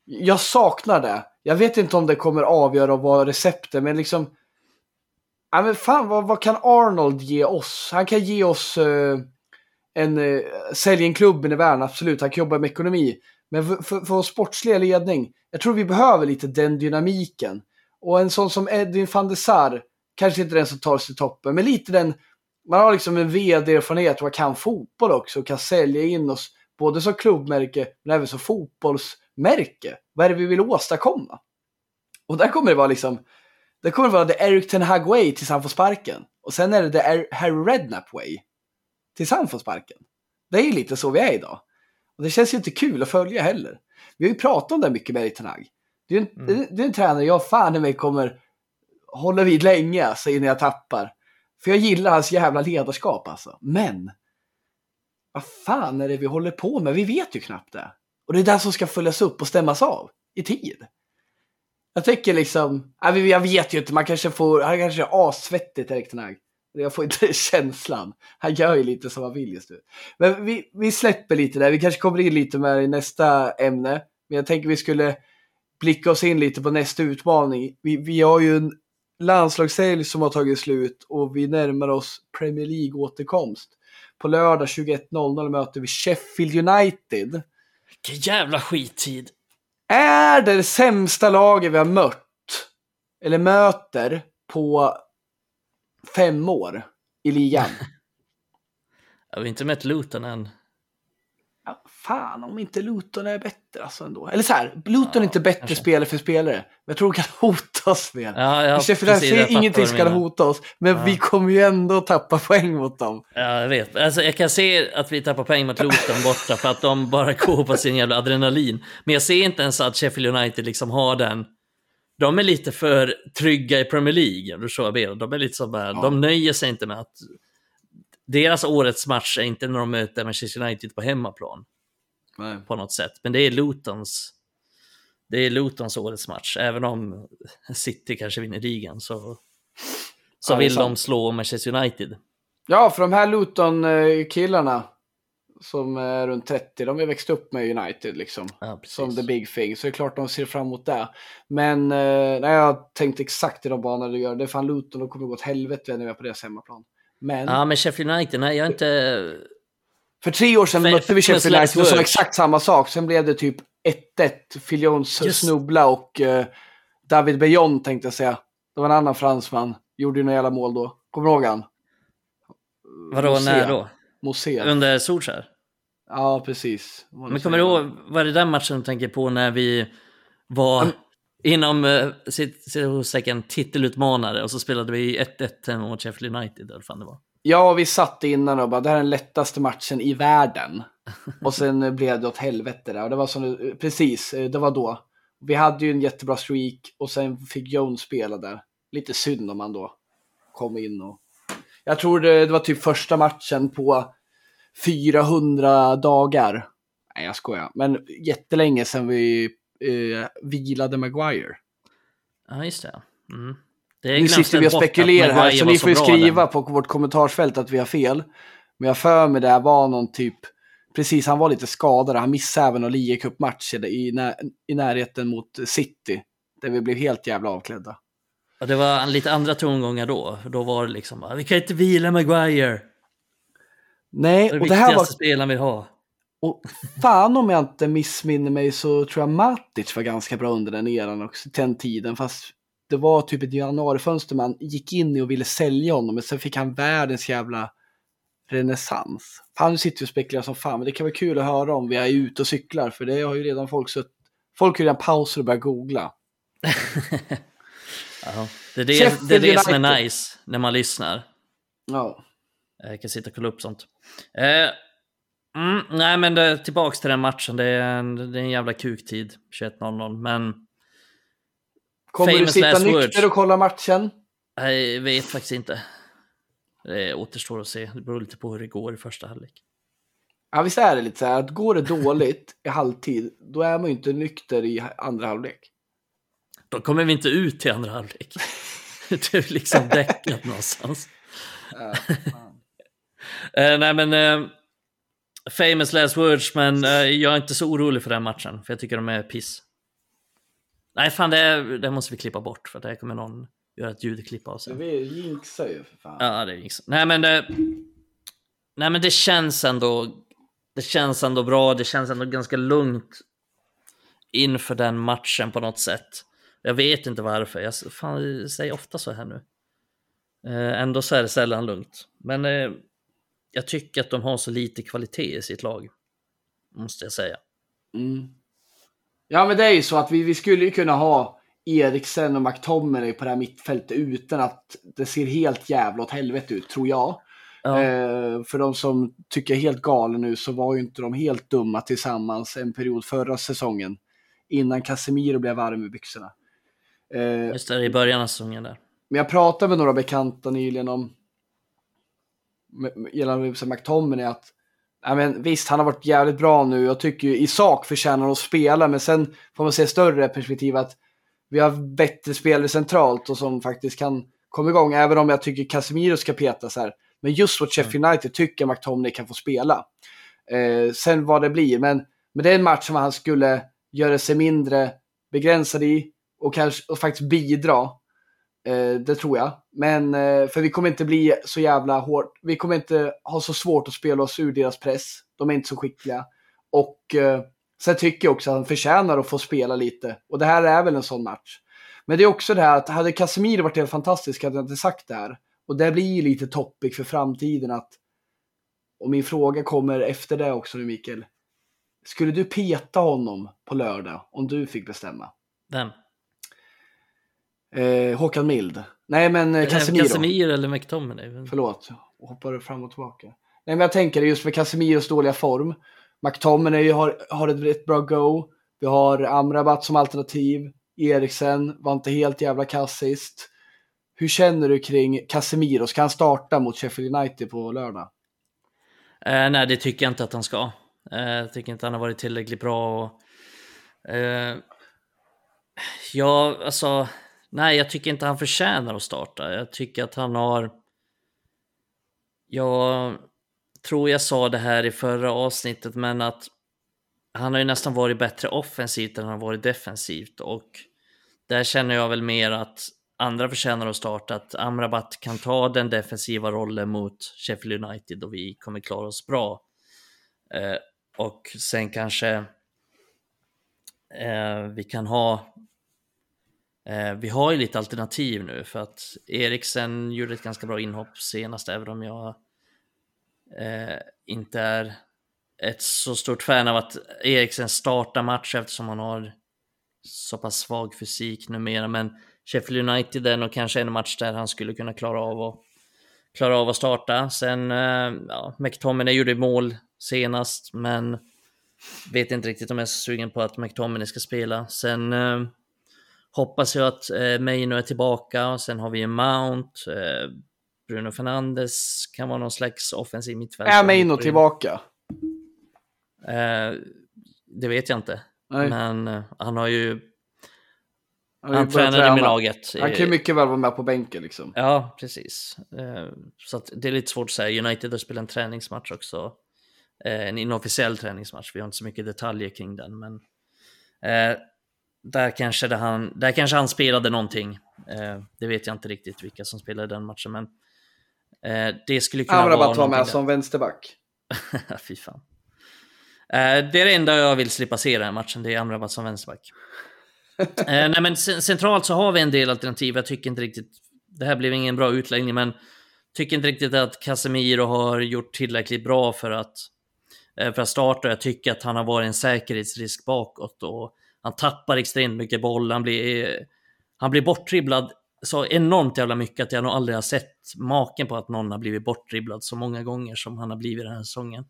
jag saknar det. Jag vet inte om det kommer avgöra och vara receptet, men liksom Ja, men fan, vad, vad, kan Arnold ge oss? Han kan ge oss uh, en, eh, uh, sälj en klubb i världen, absolut. Han kan jobba med ekonomi. Men för, för, för vår sportsliga ledning, jag tror vi behöver lite den dynamiken. Och en sån som Edwin van der Sar, kanske inte den som tar sig till toppen, men lite den, man har liksom en vd-erfarenhet och kan fotboll också och kan sälja in oss både som klubbmärke men även som fotbollsmärke. Vad är det vi vill åstadkomma? Och där kommer det vara liksom, det kommer vara The Eric Ten Hag Way tills han får sparken. Och sen är det The Harry Redknapp Way tills han får sparken. Det är ju lite så vi är idag. Och det känns ju inte kul att följa heller. Vi har ju pratat om det mycket med Eric Ten Hag. Det är en, mm. det är en tränare jag fan i mig kommer hålla vid länge alltså, innan jag tappar. För jag gillar hans jävla ledarskap alltså. Men vad fan är det vi håller på med? Vi vet ju knappt det. Och det är det som ska följas upp och stämmas av i tid. Jag tycker liksom, jag vet ju inte, man kanske får, han kanske är assvettig Erik Ten Jag får inte känslan. Han gör ju lite som han vill just nu. Men vi, vi släpper lite där, vi kanske kommer in lite med i nästa ämne. Men jag tänker vi skulle blicka oss in lite på nästa utmaning. Vi, vi har ju en landslagshelg som har tagit slut och vi närmar oss Premier League-återkomst. På lördag 21.00 möter vi Sheffield United. Vilken jävla skittid! Är det det sämsta laget vi har mött, eller möter, på fem år i ligan. Jag har inte mött Luton än. Ja, fan om inte Luton är bättre alltså ändå. Eller så här, Luton Ja, är inte bättre kanske. spelare för spelare. Men jag tror de kan hota oss mer. Ja, ja, Sheffield precis, fattar ingenting ska hota oss. Men Ja. vi kommer ju ändå tappa poäng mot dem. Ja, jag vet. Alltså, jag kan se att vi tappar poäng mot Luton borta för att de bara går på sin jävla adrenalin. Men jag ser inte ens att Sheffield United liksom har den. De är lite för trygga i Premier League, du jag menar. De är lite så bara, de nöjer sig inte med att deras årets match är inte när de möter Manchester United på hemmaplan på något sätt. Men det är Lutons det är Lutons årets match. Även om City kanske vinner ligan så, så Ja, vill de slå Manchester United. Ja, för de här Luton-killarna som är runt 30, de har växt upp med United liksom. Ja. Som the big thing, så det är klart de ser fram emot det. Men eh, nej, jag har tänkt exakt i de banorna du gör. Det är fan Luton, de kommer gå åt helvete när vi är på deras hemmaplan. Men Ja, men Sheffield United, nej jag är inte... för tre år sedan mötte vi Sheffield United och sa exakt samma sak. Sen blev det typ 1-1, Phil Jones Just- snubbla och eh, David Bejon tänkte jag säga. Det var en annan fransman, gjorde ju några jävla mål då. Kommer du ihåg han? Vadå, Mosé. när då? Mosé. Under Solskjaer? Ja, precis. Men kommer du ihåg, var det den matchen du tänker på när vi var inom uh, citationstecken titelutmanare och så spelade vi 1-1 mot Sheffield United, eller fan det var. Ja, vi satt innan och bara, det här är den lättaste matchen i världen. Och sen blev det åt helvete där. Och det var som, precis, eh, det var då. Vi hade ju en jättebra streak och sen fick Jones spela där. Lite synd om han då kom in och... Jag tror det, det var typ första matchen på 400 dagar. Nej, jag skojar. Men jättelänge sedan vi eh, vilade Maguire. Ja, just det. Mm. Nu sitter vi och spekulerar här, så ni får ju skriva på vårt kommentarsfält att vi har fel. Men jag för mig det var någon typ, precis han var lite skadad, han missade även någon League Cup-match i, när, i närheten mot City. Där vi blev helt jävla avklädda. Och det var lite andra tongångar då. Då var det liksom, vi kan inte vila Maguire. Nej, Det och det här var, spelaren vi har. och fan om jag inte missminner mig så tror jag Matic var ganska bra under den eran också, den tiden. Fast det var typ ett januarifönster man gick in i och ville sälja honom, men sen fick han världens jävla renässans. Nu sitter vi och spekulerar som fan, men det kan vara kul att höra om vi är ute och cyklar, för det har ju redan folk sett. Folk har ju redan pausat och börjat googla. Det är det, Sheffield det, är det som är nice när man lyssnar. Ja. Jag kan sitta och kolla upp sånt. Eh, mm, nej, men det, tillbaks till den matchen. Det är en, det är en jävla kuktid, 21.00. Men Kommer du Famous sitta last nykter words. och kolla matchen? jag vet faktiskt inte. Det återstår att se. Det beror lite på hur det går i första halvlek. Ja, visst är det lite så här att går det dåligt i halvtid, då är man ju inte nykter i andra halvlek. Då kommer vi inte ut till andra halvlek. det är liksom däckat någonstans. Eh, nej men, eh, famous last words, men eh, jag är inte så orolig för den matchen, för jag tycker de är piss. Nej fan, det, det måste vi klippa bort, för det kommer någon göra ett ljudklipp av sen. Vi jinxar ju för fan. Ja, det är inget. Nej men det, nej men det känns ändå, det känns ändå bra, det känns ändå ganska lugnt inför den matchen på något sätt. Jag vet inte varför, jag fan, jag säger ofta så här nu. Eh, ändå så är det sällan lugnt. Men eh, jag tycker att de har så lite kvalitet i sitt lag. Måste jag säga. Mm. Ja, men det är ju så att vi, vi skulle ju kunna ha Eriksen och McTominay på det här mittfältet utan att det ser helt jävla åt helvete ut, tror jag. Ja, Eh, för de som tycker helt galen nu så var ju inte de helt dumma tillsammans en period förra säsongen. Innan Casemiro blev varm i byxorna. Eh, just det, i början av säsongen där. Men jag pratade med några bekanta nyligen om gällande McTominay att ja, men visst, han har varit jävligt bra nu. Jag tycker ju i sak förtjänar han att spela, men sen får man se större perspektiv att vi har bättre spelare centralt och som faktiskt kan komma igång, även om jag tycker Casemiro ska petas här. Men just mot Sheffield United tycker jag McTominay kan få spela. Eh, sen vad det blir, men, men det är en match som han skulle göra sig mindre begränsad i och kanske och faktiskt bidra. Eh, det tror jag. Men eh, för vi kommer inte bli så jävla hårt. Vi kommer inte ha så svårt att spela oss ur deras press. De är inte så skickliga. Och eh, Sen tycker jag också att han förtjänar att få spela lite. Och det här är väl en sån match. Men det är också det här att hade Casemiro varit helt fantastisk hade jag inte sagt det här. Och det blir ju lite topic för framtiden att och min fråga kommer efter det också nu Mikael. Skulle du peta honom på lördag om du fick bestämma? Vem? Eh, Håkan Mild. Nej men eh, Casemiro. Casemiro eller McTominay? Förlåt, jag hoppade fram och tillbaka. Nej men jag tänker just för Casemiros dåliga form. McTominay har, har ett, ett bra go. Vi har Amrabat som alternativ. Eriksen var inte helt jävla kass sist. Hur känner du kring Casemiro? Ska han starta mot Sheffield United på lördag? Eh, nej, det tycker jag inte att han ska. Eh, jag tycker inte han har varit tillräckligt bra. Och, eh, ja, alltså, nej, jag tycker inte han förtjänar att starta. Jag tycker att han har... Jag tror jag sa det här i förra avsnittet, men att han har ju nästan varit bättre offensivt än han har varit defensivt och där känner jag väl mer att andra förtjänar att starta, att Amrabat kan ta den defensiva rollen mot Sheffield United och vi kommer klara oss bra. Eh, och sen kanske eh, vi kan ha eh, vi har ju lite alternativ nu för att Eriksen gjorde ett ganska bra inhopp senast, även om jag eh, inte är ett så stort fan av att Eriksen startar match eftersom han har så pass svag fysik numera. Men Sheffield United är nog kanske en match där han skulle kunna klara av att, klara av att starta. Sen, eh, ja, McTominay gjorde mål senast, men vet inte riktigt om jag är sugen på att McTominay ska spela. Sen eh, hoppas jag att eh, Maino är tillbaka och sen har vi en Mount. Eh, Bruno Fernandes kan vara någon slags offensiv mittfältare. Är Maino tillbaka? Eh, det vet jag inte. Nej. Men eh, han har ju... Han, Han tränade med laget. Han kan ju mycket väl vara med på bänken liksom. Ja, precis. Eh, Så det är lite svårt att säga. United har spelat en träningsmatch också. Eh, En inofficiell träningsmatch. Vi har inte så mycket detaljer kring den, men eh, där kanske, det han, där kanske han spelade någonting. Eh, Det vet jag inte riktigt vilka som spelade den matchen, men eh, det skulle kunna vara Amrabat var med där. som vänsterback. Fy fan. Eh, det är det enda jag vill slippa se den här matchen, det är Amrabat som vänsterback. eh, nej men cen- centralt så har vi en del alternativ, jag tycker inte riktigt, det här blev ingen bra utläggning, men tycker inte riktigt att Casemiro har gjort tillräckligt bra för att, eh, för att starta. Jag tycker att han har varit en säkerhetsrisk bakåt och han tappar extremt mycket boll, han blir, han blir bortdribblad så enormt jävla mycket att jag nog aldrig har sett maken på att någon har blivit bortdribblad så många gånger som han har blivit den här säsongen.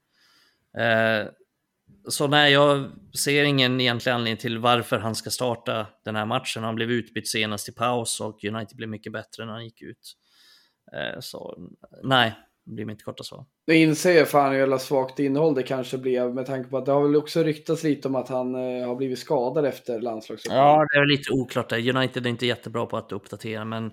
Eh, så nej, jag ser ingen egentlig anledning till varför han ska starta den här matchen. Han blev utbytt senast i paus och United blev mycket bättre när han gick ut. Eh, så nej, blir mitt korta svar. Nu inser jag fan hur jävla svagt innehåll det kanske blev med tanke på att det har väl också ryktats lite om att han eh, har blivit skadad efter landslagsuppehållet. Ja, det är lite oklart där. United är inte jättebra på att uppdatera, men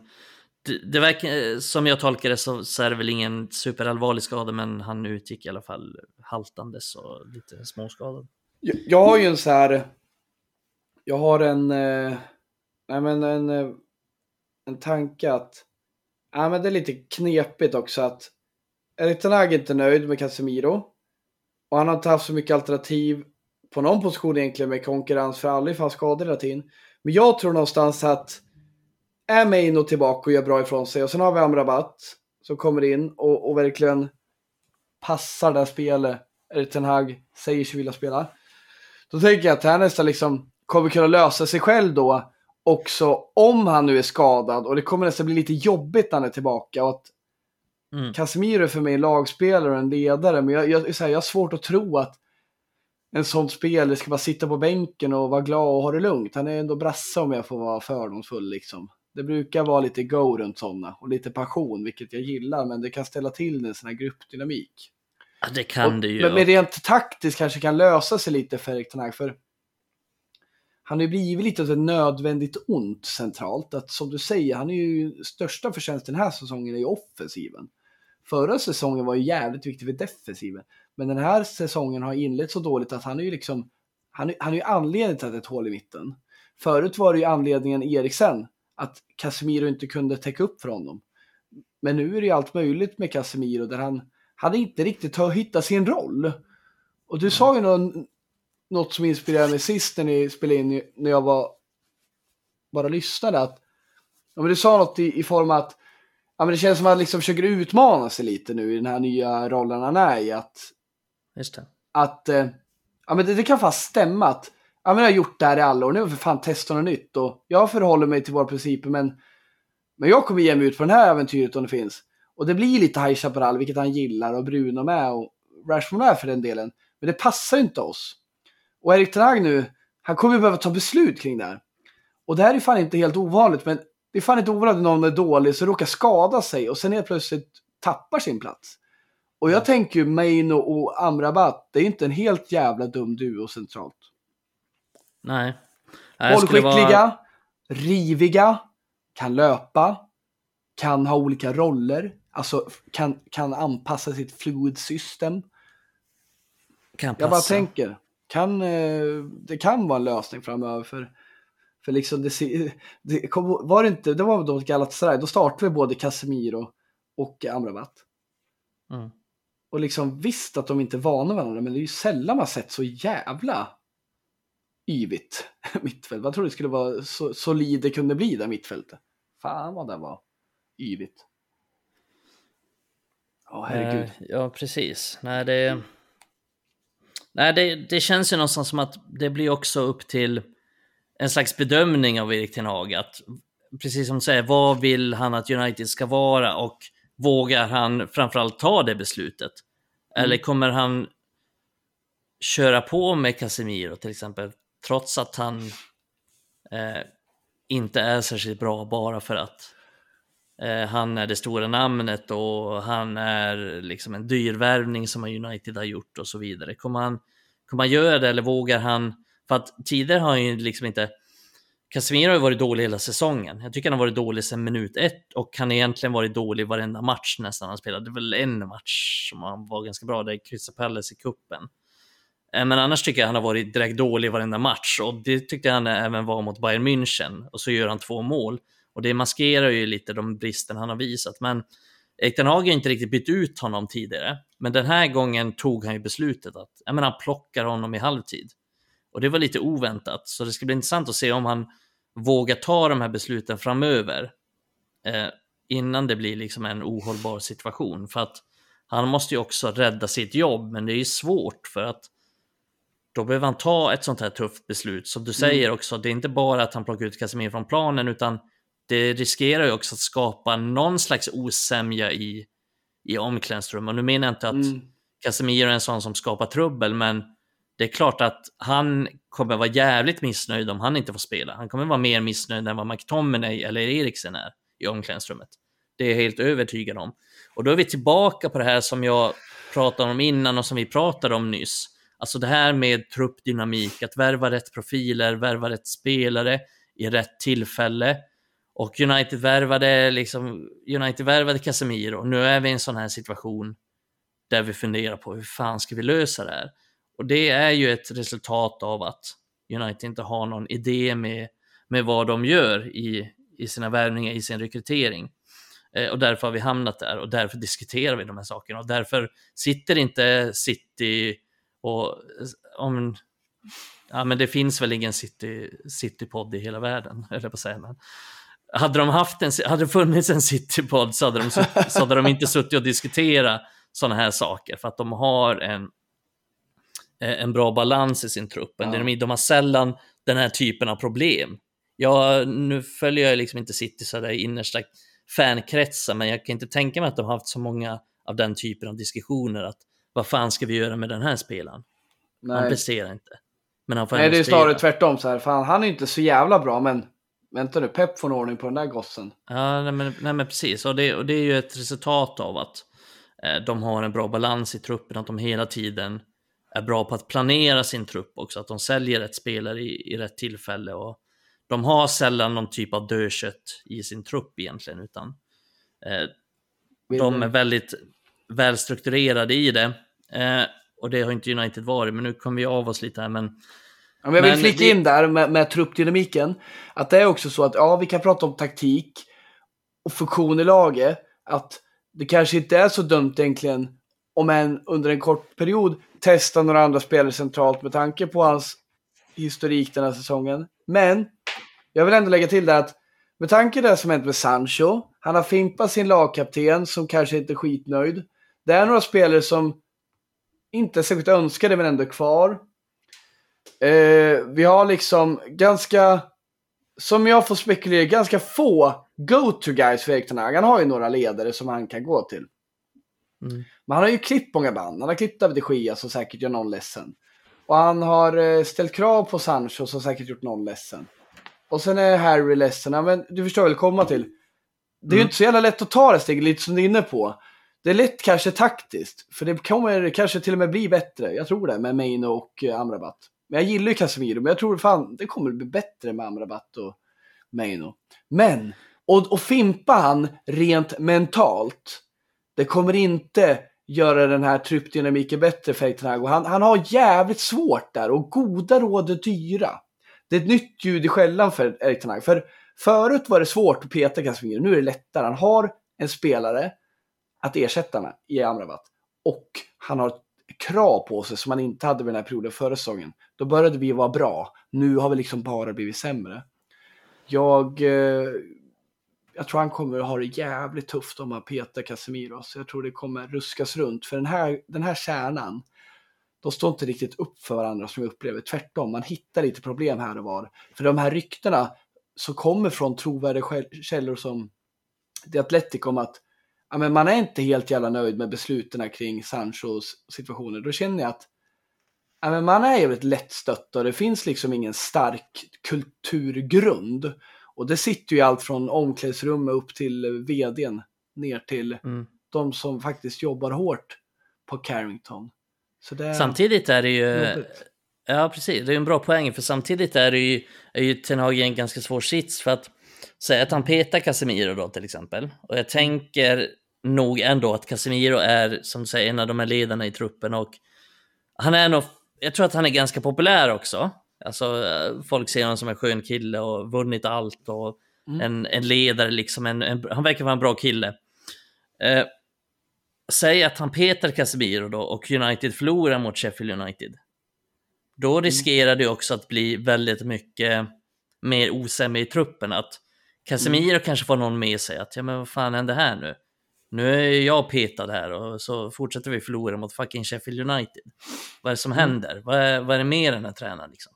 det, det verkar, som jag tolkar det så, så är det väl ingen superallvarlig skada, men han utgick i alla fall haltandes och lite småskadad. Jag, jag har ju en så här. Jag har en. Eh, nej men en. Eh, en tanke att. Nej men det är lite knepigt också att. Erik är inte nöjd med Casemiro. Och han har inte haft så mycket alternativ på någon position egentligen med konkurrens för alla ifall skador hela tiden. Men jag tror någonstans att är Maino tillbaka och gör bra ifrån sig och sen har vi Amrabat som kommer in och, och verkligen passar det spelet Erik Ten Hag säger sig vilja spela. Då tänker jag att han nästan liksom kommer kunna lösa sig själv då också om han nu är skadad och det kommer nästan bli lite jobbigt när han är tillbaka. Och att Mm. Casemiro är för mig en lagspelare och en ledare men jag, jag, så här, jag har svårt att tro att en sån spelare ska bara sitta på bänken och vara glad och ha det lugnt. Han är ändå brasse om jag får vara fördomsfull liksom. Det brukar vara lite go runt sådana och lite passion, vilket jag gillar, men det kan ställa till en sån här gruppdynamik. Ja, det kan Och- det ju. Men, men rent taktiskt kanske kan lösa sig lite för Erik Ten Hag, för han har ju blivit lite av ett nödvändigt ont centralt. Att som du säger, han är ju största förtjänsten den här säsongen är ju offensiven. Förra säsongen var ju jävligt viktig för defensiven. Men den här säsongen har inlett så dåligt att han är ju liksom, han är, han är ju anledningen till att det är ett hål i mitten. Förut var det ju anledningen Eriksen, att Casemiro inte kunde täcka upp för honom. Men nu är det ju allt möjligt med Casemiro där han, han inte riktigt har hittat sin roll. Och du sa ju någon, något som inspirerade mig sist när ni spelade in, när jag var bara lyssnade, att ja, men du sa något i, i form att ja, men det känns som att han liksom försöker utmana sig lite nu i den här nya rollen han är i. Att, Just det. att eh, ja, men det, det kan fan stämma att ja, men jag har gjort det här i alla år, nu för fan testa något nytt och jag förhåller mig till våra principer men, men jag kommer ge mig ut på det här äventyret om det finns. Och det blir lite High Chaparral, vilket han gillar och Bruno med och Rashford med för den delen. Men det passar ju inte oss. Och Erik Ten Hag nu, han kommer ju behöva ta beslut kring det här. Och det här är fan inte helt ovanligt, men det är fan inte ovanligt att någon är dålig så råkar skada sig och sen helt plötsligt tappar sin plats. Och jag tänker ju Maino och Amrabat, det är inte en helt jävla dum duo centralt. Nej. Nej, Bollskickliga, vara- riviga, kan löpa, kan ha olika roller, alltså kan, kan anpassa sitt fluid system. Kan Jag bara tänker, kan, eh, det kan vara en lösning framöver för, för liksom det, det kom, var det inte, det var då Galatasaray, då startade vi både Casemiro och Amrabat. Mm. Och liksom visst att de inte är vana varandra, men det är ju sällan man sett så jävla yvigt mittfält. Vad tror du det skulle vara så solid det kunde bli där mittfältet? Fan vad det var yvigt. Ja, herregud. Eh, Ja, precis. Nej, det... Nej, det, det känns ju någonstans som att det blir också upp till en slags bedömning av Erik Ten Hag. Att, precis som du säger, vad vill han att United ska vara och vågar han framförallt ta det beslutet? Eller kommer han köra på med Casemiro till exempel, trots att han eh, inte är särskilt bra bara för att Eh, han är det stora namnet och han är liksom en dyr värvning som United har gjort och så vidare. Kommer han, kommer han göra det eller vågar han? För att tidigare har han ju liksom inte... Casemiro har ju varit dålig hela säsongen. Jag tycker han har varit dålig sedan minut ett och han har egentligen varit dålig varenda match nästan han spelade. Det var väl en match som han var ganska bra, det är Crystal Palace i kuppen. Eh, men annars tycker jag han har varit direkt dålig varenda match och det tyckte han även var mot Bayern München och så gör han två mål. Och det maskerar ju lite de brister han har visat. Men Erik Ten Hag har inte riktigt bytt ut honom tidigare. Men den här gången tog han ju beslutet att jag menar, han plockar honom i halvtid. Och det var lite oväntat. Så det ska bli intressant att se om han vågar ta de här besluten framöver. Eh, innan det blir liksom en ohållbar situation. För att han måste ju också rädda sitt jobb. Men det är ju svårt för att då behöver han ta ett sånt här tufft beslut. Som du säger också, det är inte bara att han plockar ut Casemiro från planen, utan det riskerar ju också att skapa någon slags osämja i, i omklädningsrum. Och nu menar jag inte att Mm. Casemiro är en sån som skapar trubbel, men det är klart att han kommer vara jävligt missnöjd om han inte får spela. Han kommer vara mer missnöjd än vad McTominay eller Eriksen är i omklädningsrummet. Det är jag helt övertygad om. Och då är vi tillbaka på det här som jag pratade om innan och som vi pratade om nyss. Alltså det här med truppdynamik, att värva rätt profiler, värva rätt spelare i rätt tillfälle. Och United värvade, liksom, United värvade Casemiro. Nu är vi i en sån här situation där vi funderar på hur fan ska vi lösa det här? Och det är ju ett resultat av att United inte har någon idé med, med vad de gör i, i sina värvningar, i sin rekrytering. Eh, och därför har vi hamnat där och därför diskuterar vi de här sakerna. Och därför sitter inte City och om... Ja, men det finns väl ingen City, City-podd i hela världen, eller på att säga. Men hade, de haft en, hade det funnits en City-podd så, hade de så hade de inte suttit och diskuterat sådana här saker, för att de har en, en bra balans i sin trupp. Ja. De, de har sällan den här typen av problem. Jag, nu följer jag liksom inte City så där i innersta fankretsar, men jag kan inte tänka mig att de har haft så många av den typen av diskussioner. att Vad fan ska vi göra med den här spelaren? Han Nej. presterar inte. Men han får Nej, det är spela. snarare tvärtom så här. Fan, han är inte så jävla bra, men vänta nu, Pep får en ordning på den där gossen. Ja, nej men, nej men precis. Och det, och det är ju ett resultat av att eh, de har en bra balans i truppen, att de hela tiden är bra på att planera sin trupp också, att de säljer rätt spelare i, i rätt tillfälle. Och de har sällan någon typ av dödkött i sin trupp egentligen, utan eh, de är väldigt välstrukturerade i det. Eh, och det har inte United varit, men nu kommer vi av oss lite här. Men Ja, men jag vill Men flika det- in där med, med truppdynamiken. Att det är också så att, ja, vi kan prata om taktik och funktion i laget. Att det kanske inte är så dumt egentligen om än under en kort period, testa några andra spelare centralt med tanke på hans historik den här säsongen. Men jag vill ändå lägga till det att med tanke på det som hänt med Sancho, han har fimpat sin lagkapten som kanske inte är skitnöjd. Det är några spelare som inte är särskilt önskade men ändå är kvar. Eh, vi har liksom ganska, som jag får spekulera, ganska få go-to-guys för Erik Han har ju några ledare som han kan gå till. Mm. Men han har ju klippt många band. Han har klippt David de Gia som säkert gör någon ledsen. Och han har eh, ställt krav på Sancho som säkert gjort någon ledsen. Och sen är Harry ledsen. Ja, men du förstår väl komma till. Det är mm. ju inte så jävla lätt att ta det steget, lite som du är inne på. Det är lätt kanske taktiskt, för det kommer kanske till och med bli bättre. Jag tror det, med Maino och eh, Amrabat. Men jag gillar ju Casemiro, men jag tror fan det kommer bli bättre med Amrabat och Maino. Men, och, och fimpa han rent mentalt, det kommer inte göra den här truppdynamiken bättre för Erik han, han har jävligt svårt där och goda råd är dyra. Det är ett nytt ljud i skällan för Erik För förut var det svårt att peta Casemiro, nu är det lättare. Han har en spelare att ersätta med i Amrabat. Och han har krav på sig som han inte hade vid den här perioden förra säsongen. Då började vi vara bra. Nu har vi liksom bara blivit sämre. Jag, eh, jag tror han kommer att ha det jävligt tufft om han petar Casemiro. Så jag tror det kommer ruskas runt. För den här, den här kärnan, de står inte riktigt upp för varandra som jag upplever. Tvärtom, man hittar lite problem här och var. För de här ryktena som kommer från trovärdiga källor som The Athletic om att ja, men man är inte helt jävla nöjd med besluten kring Sanchos situationer. Då känner jag att ja, men man är jävligt lättstött och det finns liksom ingen stark kulturgrund. Och det sitter ju allt från omklädningsrummet upp till vdn ner till mm. de som faktiskt jobbar hårt på Carrington. Är... Samtidigt är det ju... Ja, precis. Det är en bra poäng, för samtidigt är det ju, är ju Ten Hag i en ganska svår sits. För att säga att han petar Casemiro då till exempel. Och jag tänker nog ändå att Casemiro är, som du säger, en av de här ledarna i truppen. Och han är nog, jag tror att han är ganska populär också. Alltså, folk ser honom som en skön kille och vunnit allt och mm. en, en ledare liksom. En, en, han verkar vara en bra kille. Eh, säg att han petar Casemiro då och United förlorar mot Sheffield United. Då mm. riskerar det också att bli väldigt mycket mer osämja i truppen. Att Casemiro mm. kanske får någon med sig att, ja men vad fan händer här nu? Nu är jag petad här och så fortsätter vi förlora mot fucking Sheffield United. Vad är det som mm. händer? Vad är, vad är det med den här tränaren liksom?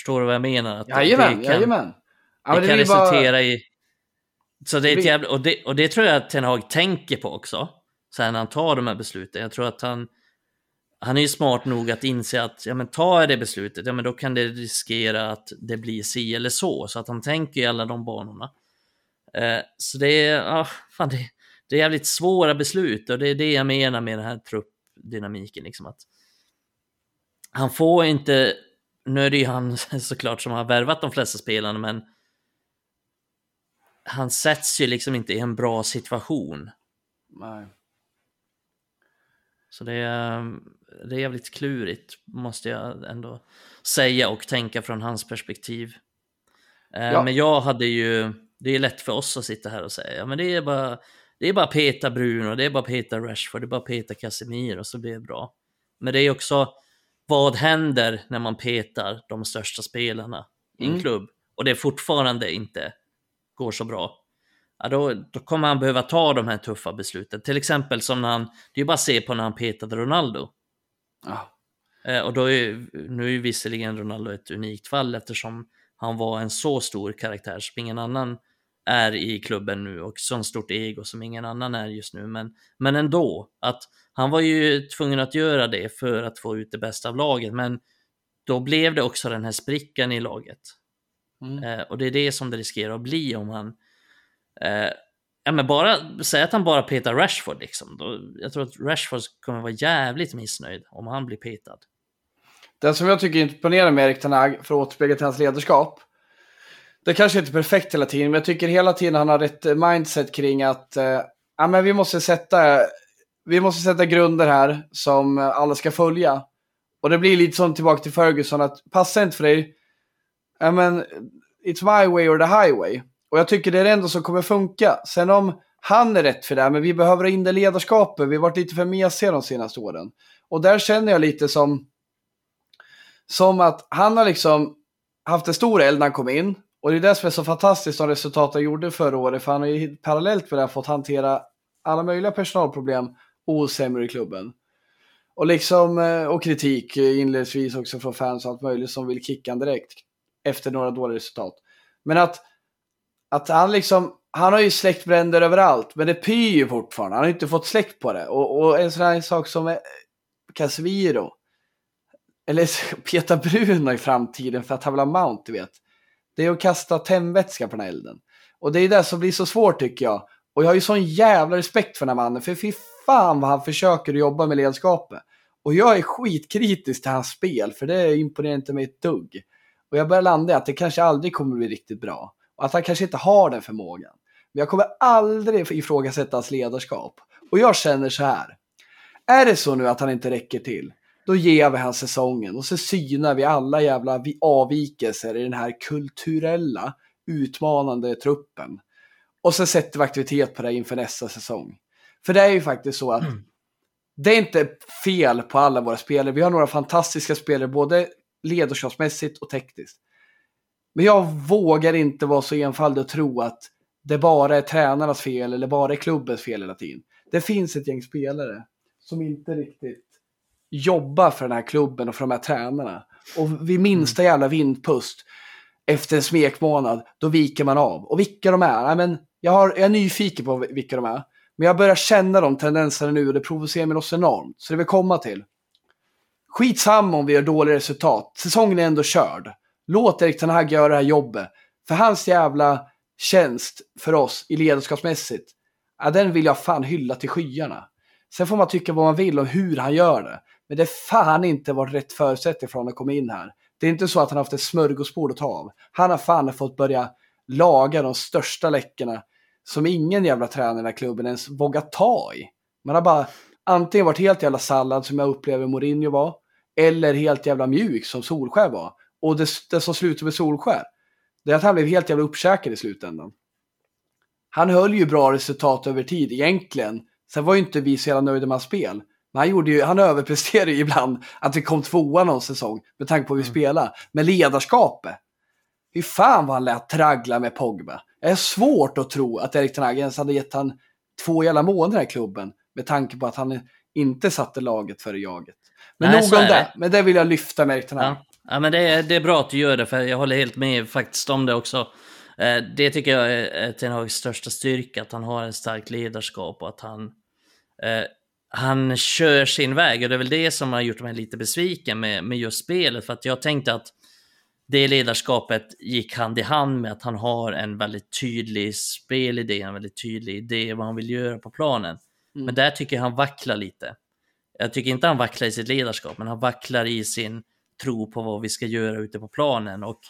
Förstår du vad jag menar? Att jajamän, det kan, jajamän. Ja, det, det kan resultera bara... i... Så det är ett jävla... och, det, och det tror jag att Ten Hag tänker på också. Sen när han tar de här besluten. Jag tror att han... Han är ju smart nog att inse att, ja men tar jag det beslutet, ja men då kan det riskera att det blir si eller så. Så att han tänker i alla de banorna. Eh, så det är, ja, fan det, det är jävligt svåra beslut och det är det jag menar med den här truppdynamiken. Liksom att han får inte, nu är det ju han såklart som har värvat de flesta spelarna, men han sätts ju liksom inte i en bra situation. Nej. Så det är, det är jävligt klurigt, måste jag ändå säga och tänka från hans perspektiv. Eh, ja. Men jag hade ju, det är lätt för oss att sitta här och säga, ja men det är bara det är bara peta Bruno, det är bara peta Rashford, det är bara peta Casemiro så blir det bra. Men det är också, vad händer när man petar de största spelarna i en mm. klubb och det fortfarande inte går så bra? Ja, då, då kommer han behöva ta de här tuffa besluten. Till exempel som när han, det är bara att se på när han petade Ronaldo. Ja. Eh, och då är, nu är ju visserligen Ronaldo ett unikt fall eftersom han var en så stor karaktär som ingen annan är i klubben nu och sånt stort ego som ingen annan är just nu. Men, men ändå, att han var ju tvungen att göra det för att få ut det bästa av laget. Men då blev det också den här sprickan i laget. Mm. Eh, och det är det som det riskerar att bli om han... Eh, ja, men bara säg att han bara petar Rashford liksom. Då, jag tror att Rashford kommer vara jävligt missnöjd om han blir petad. Den som jag tycker imponerar med Erik Tanag för att återspegla till hans ledarskap det kanske inte är perfekt hela tiden, men jag tycker hela tiden han har rätt eh, mindset kring att eh, ja, men vi, måste sätta, vi måste sätta grunder här som eh, alla ska följa. Och det blir lite som tillbaka till Ferguson, att passa inte för dig, ja, men it's my way or the highway. Och jag tycker det är det enda som kommer funka. Sen om han är rätt för det här, men vi behöver in det ledarskapet. Vi har varit lite för mesiga de senaste åren. Och där känner jag lite som, som att han har liksom haft en stor eld när han kom in. Och det är det som är så fantastiskt som resultat han gjorde förra året, för han har ju parallellt med det fått hantera alla möjliga personalproblem och sämre i klubben. Och, liksom, eh, och kritik inledningsvis också från fans och allt möjligt som vill kicka direkt efter några dåliga resultat. Men att, att han liksom, han har ju släckt bränder överallt, men det pyr ju fortfarande. Han har inte fått släckt på det. Och, och en sån här sak som Casemiro, eller Peter Bruno i framtiden för att han vill ha Mount, du vet. Det är att kasta tändvätska på den här elden. Och det är det som blir så svårt tycker jag. Och jag har ju sån jävla respekt för den här mannen, för fy fan vad han försöker jobba med ledarskapet. Och jag är skitkritisk till hans spel, för det imponerar inte mig ett dugg. Och jag börjar landa i att det kanske aldrig kommer bli riktigt bra. Och att han kanske inte har den förmågan. Men jag kommer aldrig ifrågasätta hans ledarskap. Och jag känner så här. Är det så nu att han inte räcker till, då ger vi han säsongen och så synar vi alla jävla avvikelser i den här kulturella utmanande truppen. Och så sätter vi aktivitet på det inför nästa säsong. För det är ju faktiskt så att mm. det är inte fel på alla våra spelare. Vi har några fantastiska spelare, både ledarskapsmässigt och tekniskt. Men jag vågar inte vara så enfaldig och tro att det bara är tränarnas fel eller bara är klubbens fel hela tiden. Det finns ett gäng spelare som inte riktigt jobbar för den här klubben och för de här tränarna. Och vid minsta jävla vindpust efter en smekmånad, då viker man av. Och vilka de är? men jag, har, jag är nyfiken på vilka de är. Men jag börjar känna de tendenserna nu och det provocerar mig något enormt. Så det vill komma till. Skitsamma om vi gör dåliga resultat. Säsongen är ändå körd. Låt Erik Ten Hag göra det här jobbet. För hans jävla tjänst för oss i ledarskapsmässigt, ja, den vill jag fan hylla till skyarna. Sen får man tycka vad man vill om hur han gör det. Men det är fan inte varit rätt förutsättning för honom att komma in här. Det är inte så att han har haft ett smörgåsbord att ta av. Han har fan fått börja laga de största läckorna som ingen jävla tränare i den här klubben ens vågar ta i. Man har bara antingen varit helt jävla sallad som jag upplever Mourinho var, eller helt jävla mjuk som Solskär var. Och det, det som slutar med Solskär, det är att han blev helt jävla uppkäkad i slutändan. Han höll ju bra resultat över tid egentligen. Sen var ju inte vi så jävla nöjda med hans spel. Men han, gjorde ju, han överpresterade ju ibland att vi kom tvåa någon säsong med tanke på hur vi mm. spelade. Men ledarskapet, hur fan vad han lät traggla med Pogba. Det är svårt att tro att Erik Ten Hag ens hade gett han två jävla månader i klubben med tanke på att han inte satte laget före jaget. Men Nej, nog om det. det. Men det vill jag lyfta med Erik Ten Hag. Ja. ja, men det är, det är bra att du gör det, för jag håller helt med faktiskt om det också. Eh, det tycker jag är Ten Hags största styrka, att han har en stark ledarskap och att han, eh, han kör sin väg. Och det är väl det som har gjort mig lite besviken med, med just spelet, för att jag tänkte att det ledarskapet gick hand i hand med att han har en väldigt tydlig spelidé, en väldigt tydlig idé vad han vill göra på planen. Mm. Men där tycker jag han vacklar lite. Jag tycker inte han vacklar i sitt ledarskap, men han vacklar i sin tro på vad vi ska göra ute på planen. Och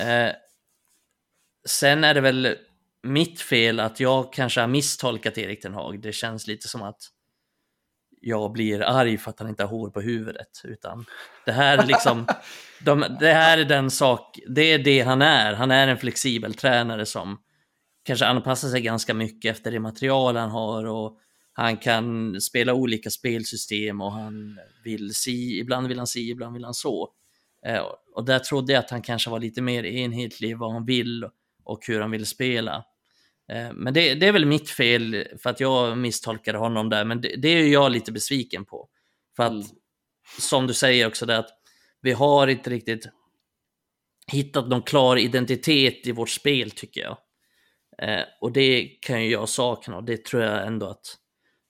eh, Sen är det väl mitt fel att jag kanske har misstolkat Erik Ten Hag. Det känns lite som att jag blir arg för att han inte har hår på huvudet. Utan det här är liksom, de, det här är den sak, det är det han är. Han är en flexibel tränare som kanske anpassar sig ganska mycket efter det material han har och han kan spela olika spelsystem och han vill si, ibland vill han si, ibland vill han så. Eh, och där trodde jag att han kanske var lite mer enhetlig vad han vill och hur han vill spela. Eh, men det, det, är väl mitt fel för att jag misstolkade honom där, men det, det är jag lite besviken på. För att, mm. som du säger också, det att vi har inte riktigt hittat någon klar identitet i vårt spel, tycker jag. Eh, och det kan ju jag sakna och det tror jag ändå att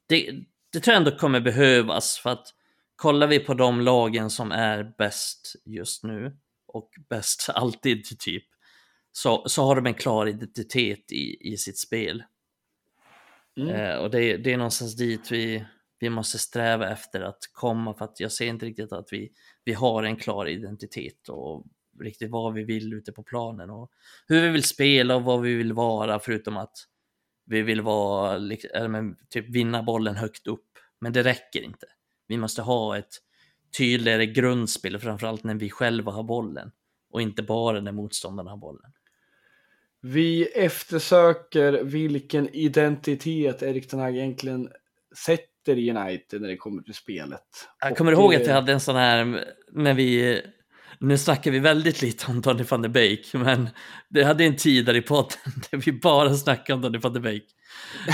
det, det tror jag ändå kommer behövas för att kollar vi på de lagen som är bäst just nu och bäst alltid typ så, så har de en klar identitet i, i sitt spel. Mm. Eh, och det, det är någonstans dit vi, vi måste sträva efter att komma för att jag ser inte riktigt att vi, vi har en klar identitet och riktigt vad vi vill ute på planen och hur vi vill spela och vad vi vill vara förutom att vi vill vara, men, typ vinna bollen högt upp. Men det räcker inte. Vi måste ha ett tydligare grundspel, framförallt när vi själva har bollen och inte bara när motståndarna har bollen. Vi eftersöker vilken identitet Erik Ten Hag egentligen sätter i United när det kommer till spelet. Jag kommer Och, ihåg att eh, vi hade en sån här, när vi, nu snackar vi väldigt lite om Donny van de Beek, men det hade en tid där i podden där vi bara snackade om Donny van de Beek.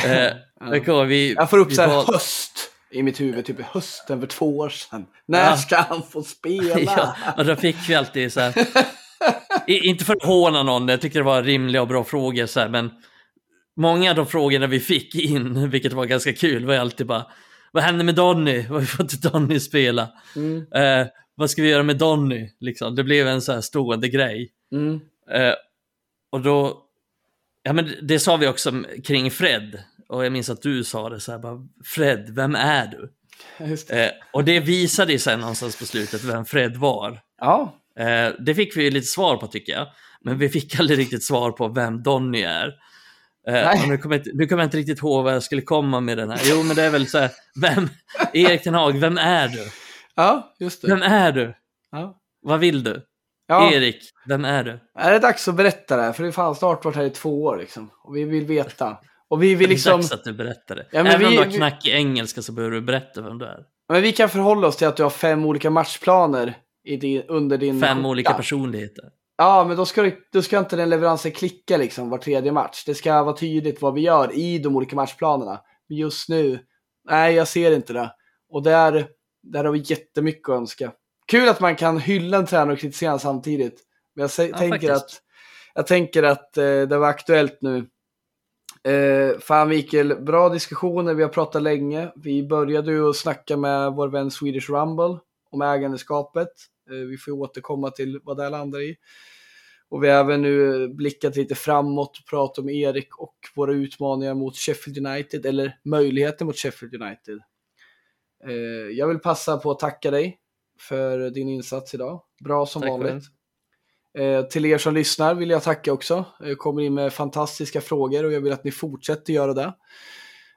Eh, jag ihåg, vi, Jag får upp så här var- höst i mitt huvud, typ i hösten för två år sedan. När Ja. ska han få spela? ja, och då fick vi alltid så här, inte för att håna någon, jag tyckte det var rimliga och bra frågor så här, men många av de frågorna vi fick in, vilket var ganska kul, var alltid bara vad hände med Donny? Varför får inte Donny spela? Mm, Eh, vad ska vi göra med Donny? Liksom. Det blev en så här stående grej. mm. Eh, och då, ja men det sa vi också kring Fred. Och jag minns att du sa det så här, bara, Fred, vem är du? Det. Eh, och det visade sen någonstans på slutet vem Fred var. Ja, Eh, det fick vi lite svar på tycker jag. Men vi fick aldrig riktigt svar på vem Donny är. Eh, nu kommer jag, inte, nu kommer jag inte riktigt ihåg vad jag skulle komma med den här. Jo, men det är väl så här, vem, Erik Ten Hag, vem är du? ja just det. Vem är du? Ja. Vad vill du? Ja. Erik, vem är du? Är det dags att berätta det här? För det har snart varit här i två år liksom. Och vi vill veta. Och vi vill Det är liksom... dags att du berättar det. Ja, men Även om vi- du har vi- knackig engelska så behöver du berätta vem du är. Men vi kan förhålla oss till att du har fem olika matchplaner i din, under din... Fem olika ja. personligheter. Ja, men då ska, det, då ska inte den leveransen klicka liksom var tredje match. Det ska vara tydligt vad vi gör i de olika matchplanerna. Men just nu, nej jag ser inte det. Och där, där har vi jättemycket att önska. Kul att man kan hylla en tränare och kritisera samtidigt. Men jag sä- Ja, tänker, faktiskt. att, jag tänker att eh, det var aktuellt nu. Eh, fan Mikael, bra diskussioner, vi har pratat länge. Vi började ju att snacka med vår vän Swedish Rumble om ägandeskapet. Eh, vi får återkomma till vad det landar i. Och vi har även nu blickat lite framåt, pratat om Erik och våra utmaningar mot Sheffield United, eller möjligheter mot Sheffield United. Eh, jag vill passa på att tacka dig för din insats idag. Bra som Tack vanligt. Eh, till er som lyssnar vill jag tacka också. Jag kommer in med fantastiska frågor och jag vill att ni fortsätter göra det.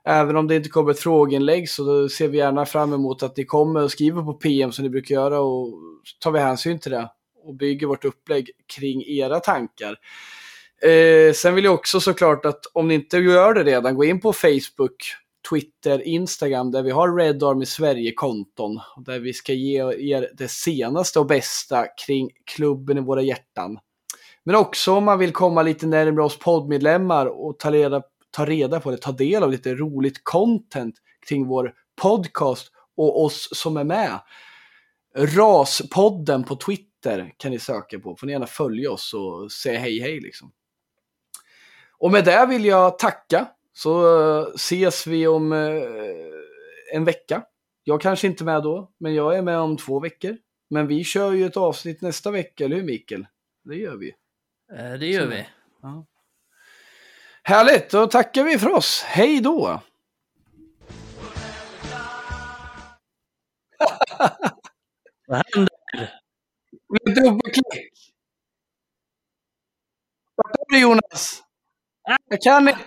Även om det inte kommer ett frågeinlägg så ser vi gärna fram emot att ni kommer och skriver på PM som ni brukar göra och tar vi hänsyn till det och bygger vårt upplägg kring era tankar. Eh, sen vill jag också såklart att om ni inte gör det redan, gå in på Facebook, Twitter, Instagram där vi har Red Army Sverige-konton. Där vi ska ge er det senaste och bästa kring klubben i våra hjärtan. Men också om man vill komma lite närmare oss poddmedlemmar och ta reda, ta reda på det, ta del av lite roligt content kring vår podcast och oss som är med. Raspodden på Twitter kan ni söka på. Får ni gärna följa oss och säga hej hej liksom. Och med det vill jag tacka. Så eh, ses vi om eh, en vecka. Jag kanske inte är med då, men jag är med om två veckor. Men vi kör ju ett avsnitt nästa vecka, eller hur Mikael? Det gör vi. Eh, det gör Så. vi. Härligt, då tackar vi för oss. Hej då! Vad händer? Dubbelklick. Vart är du Jonas? Jag kan inte.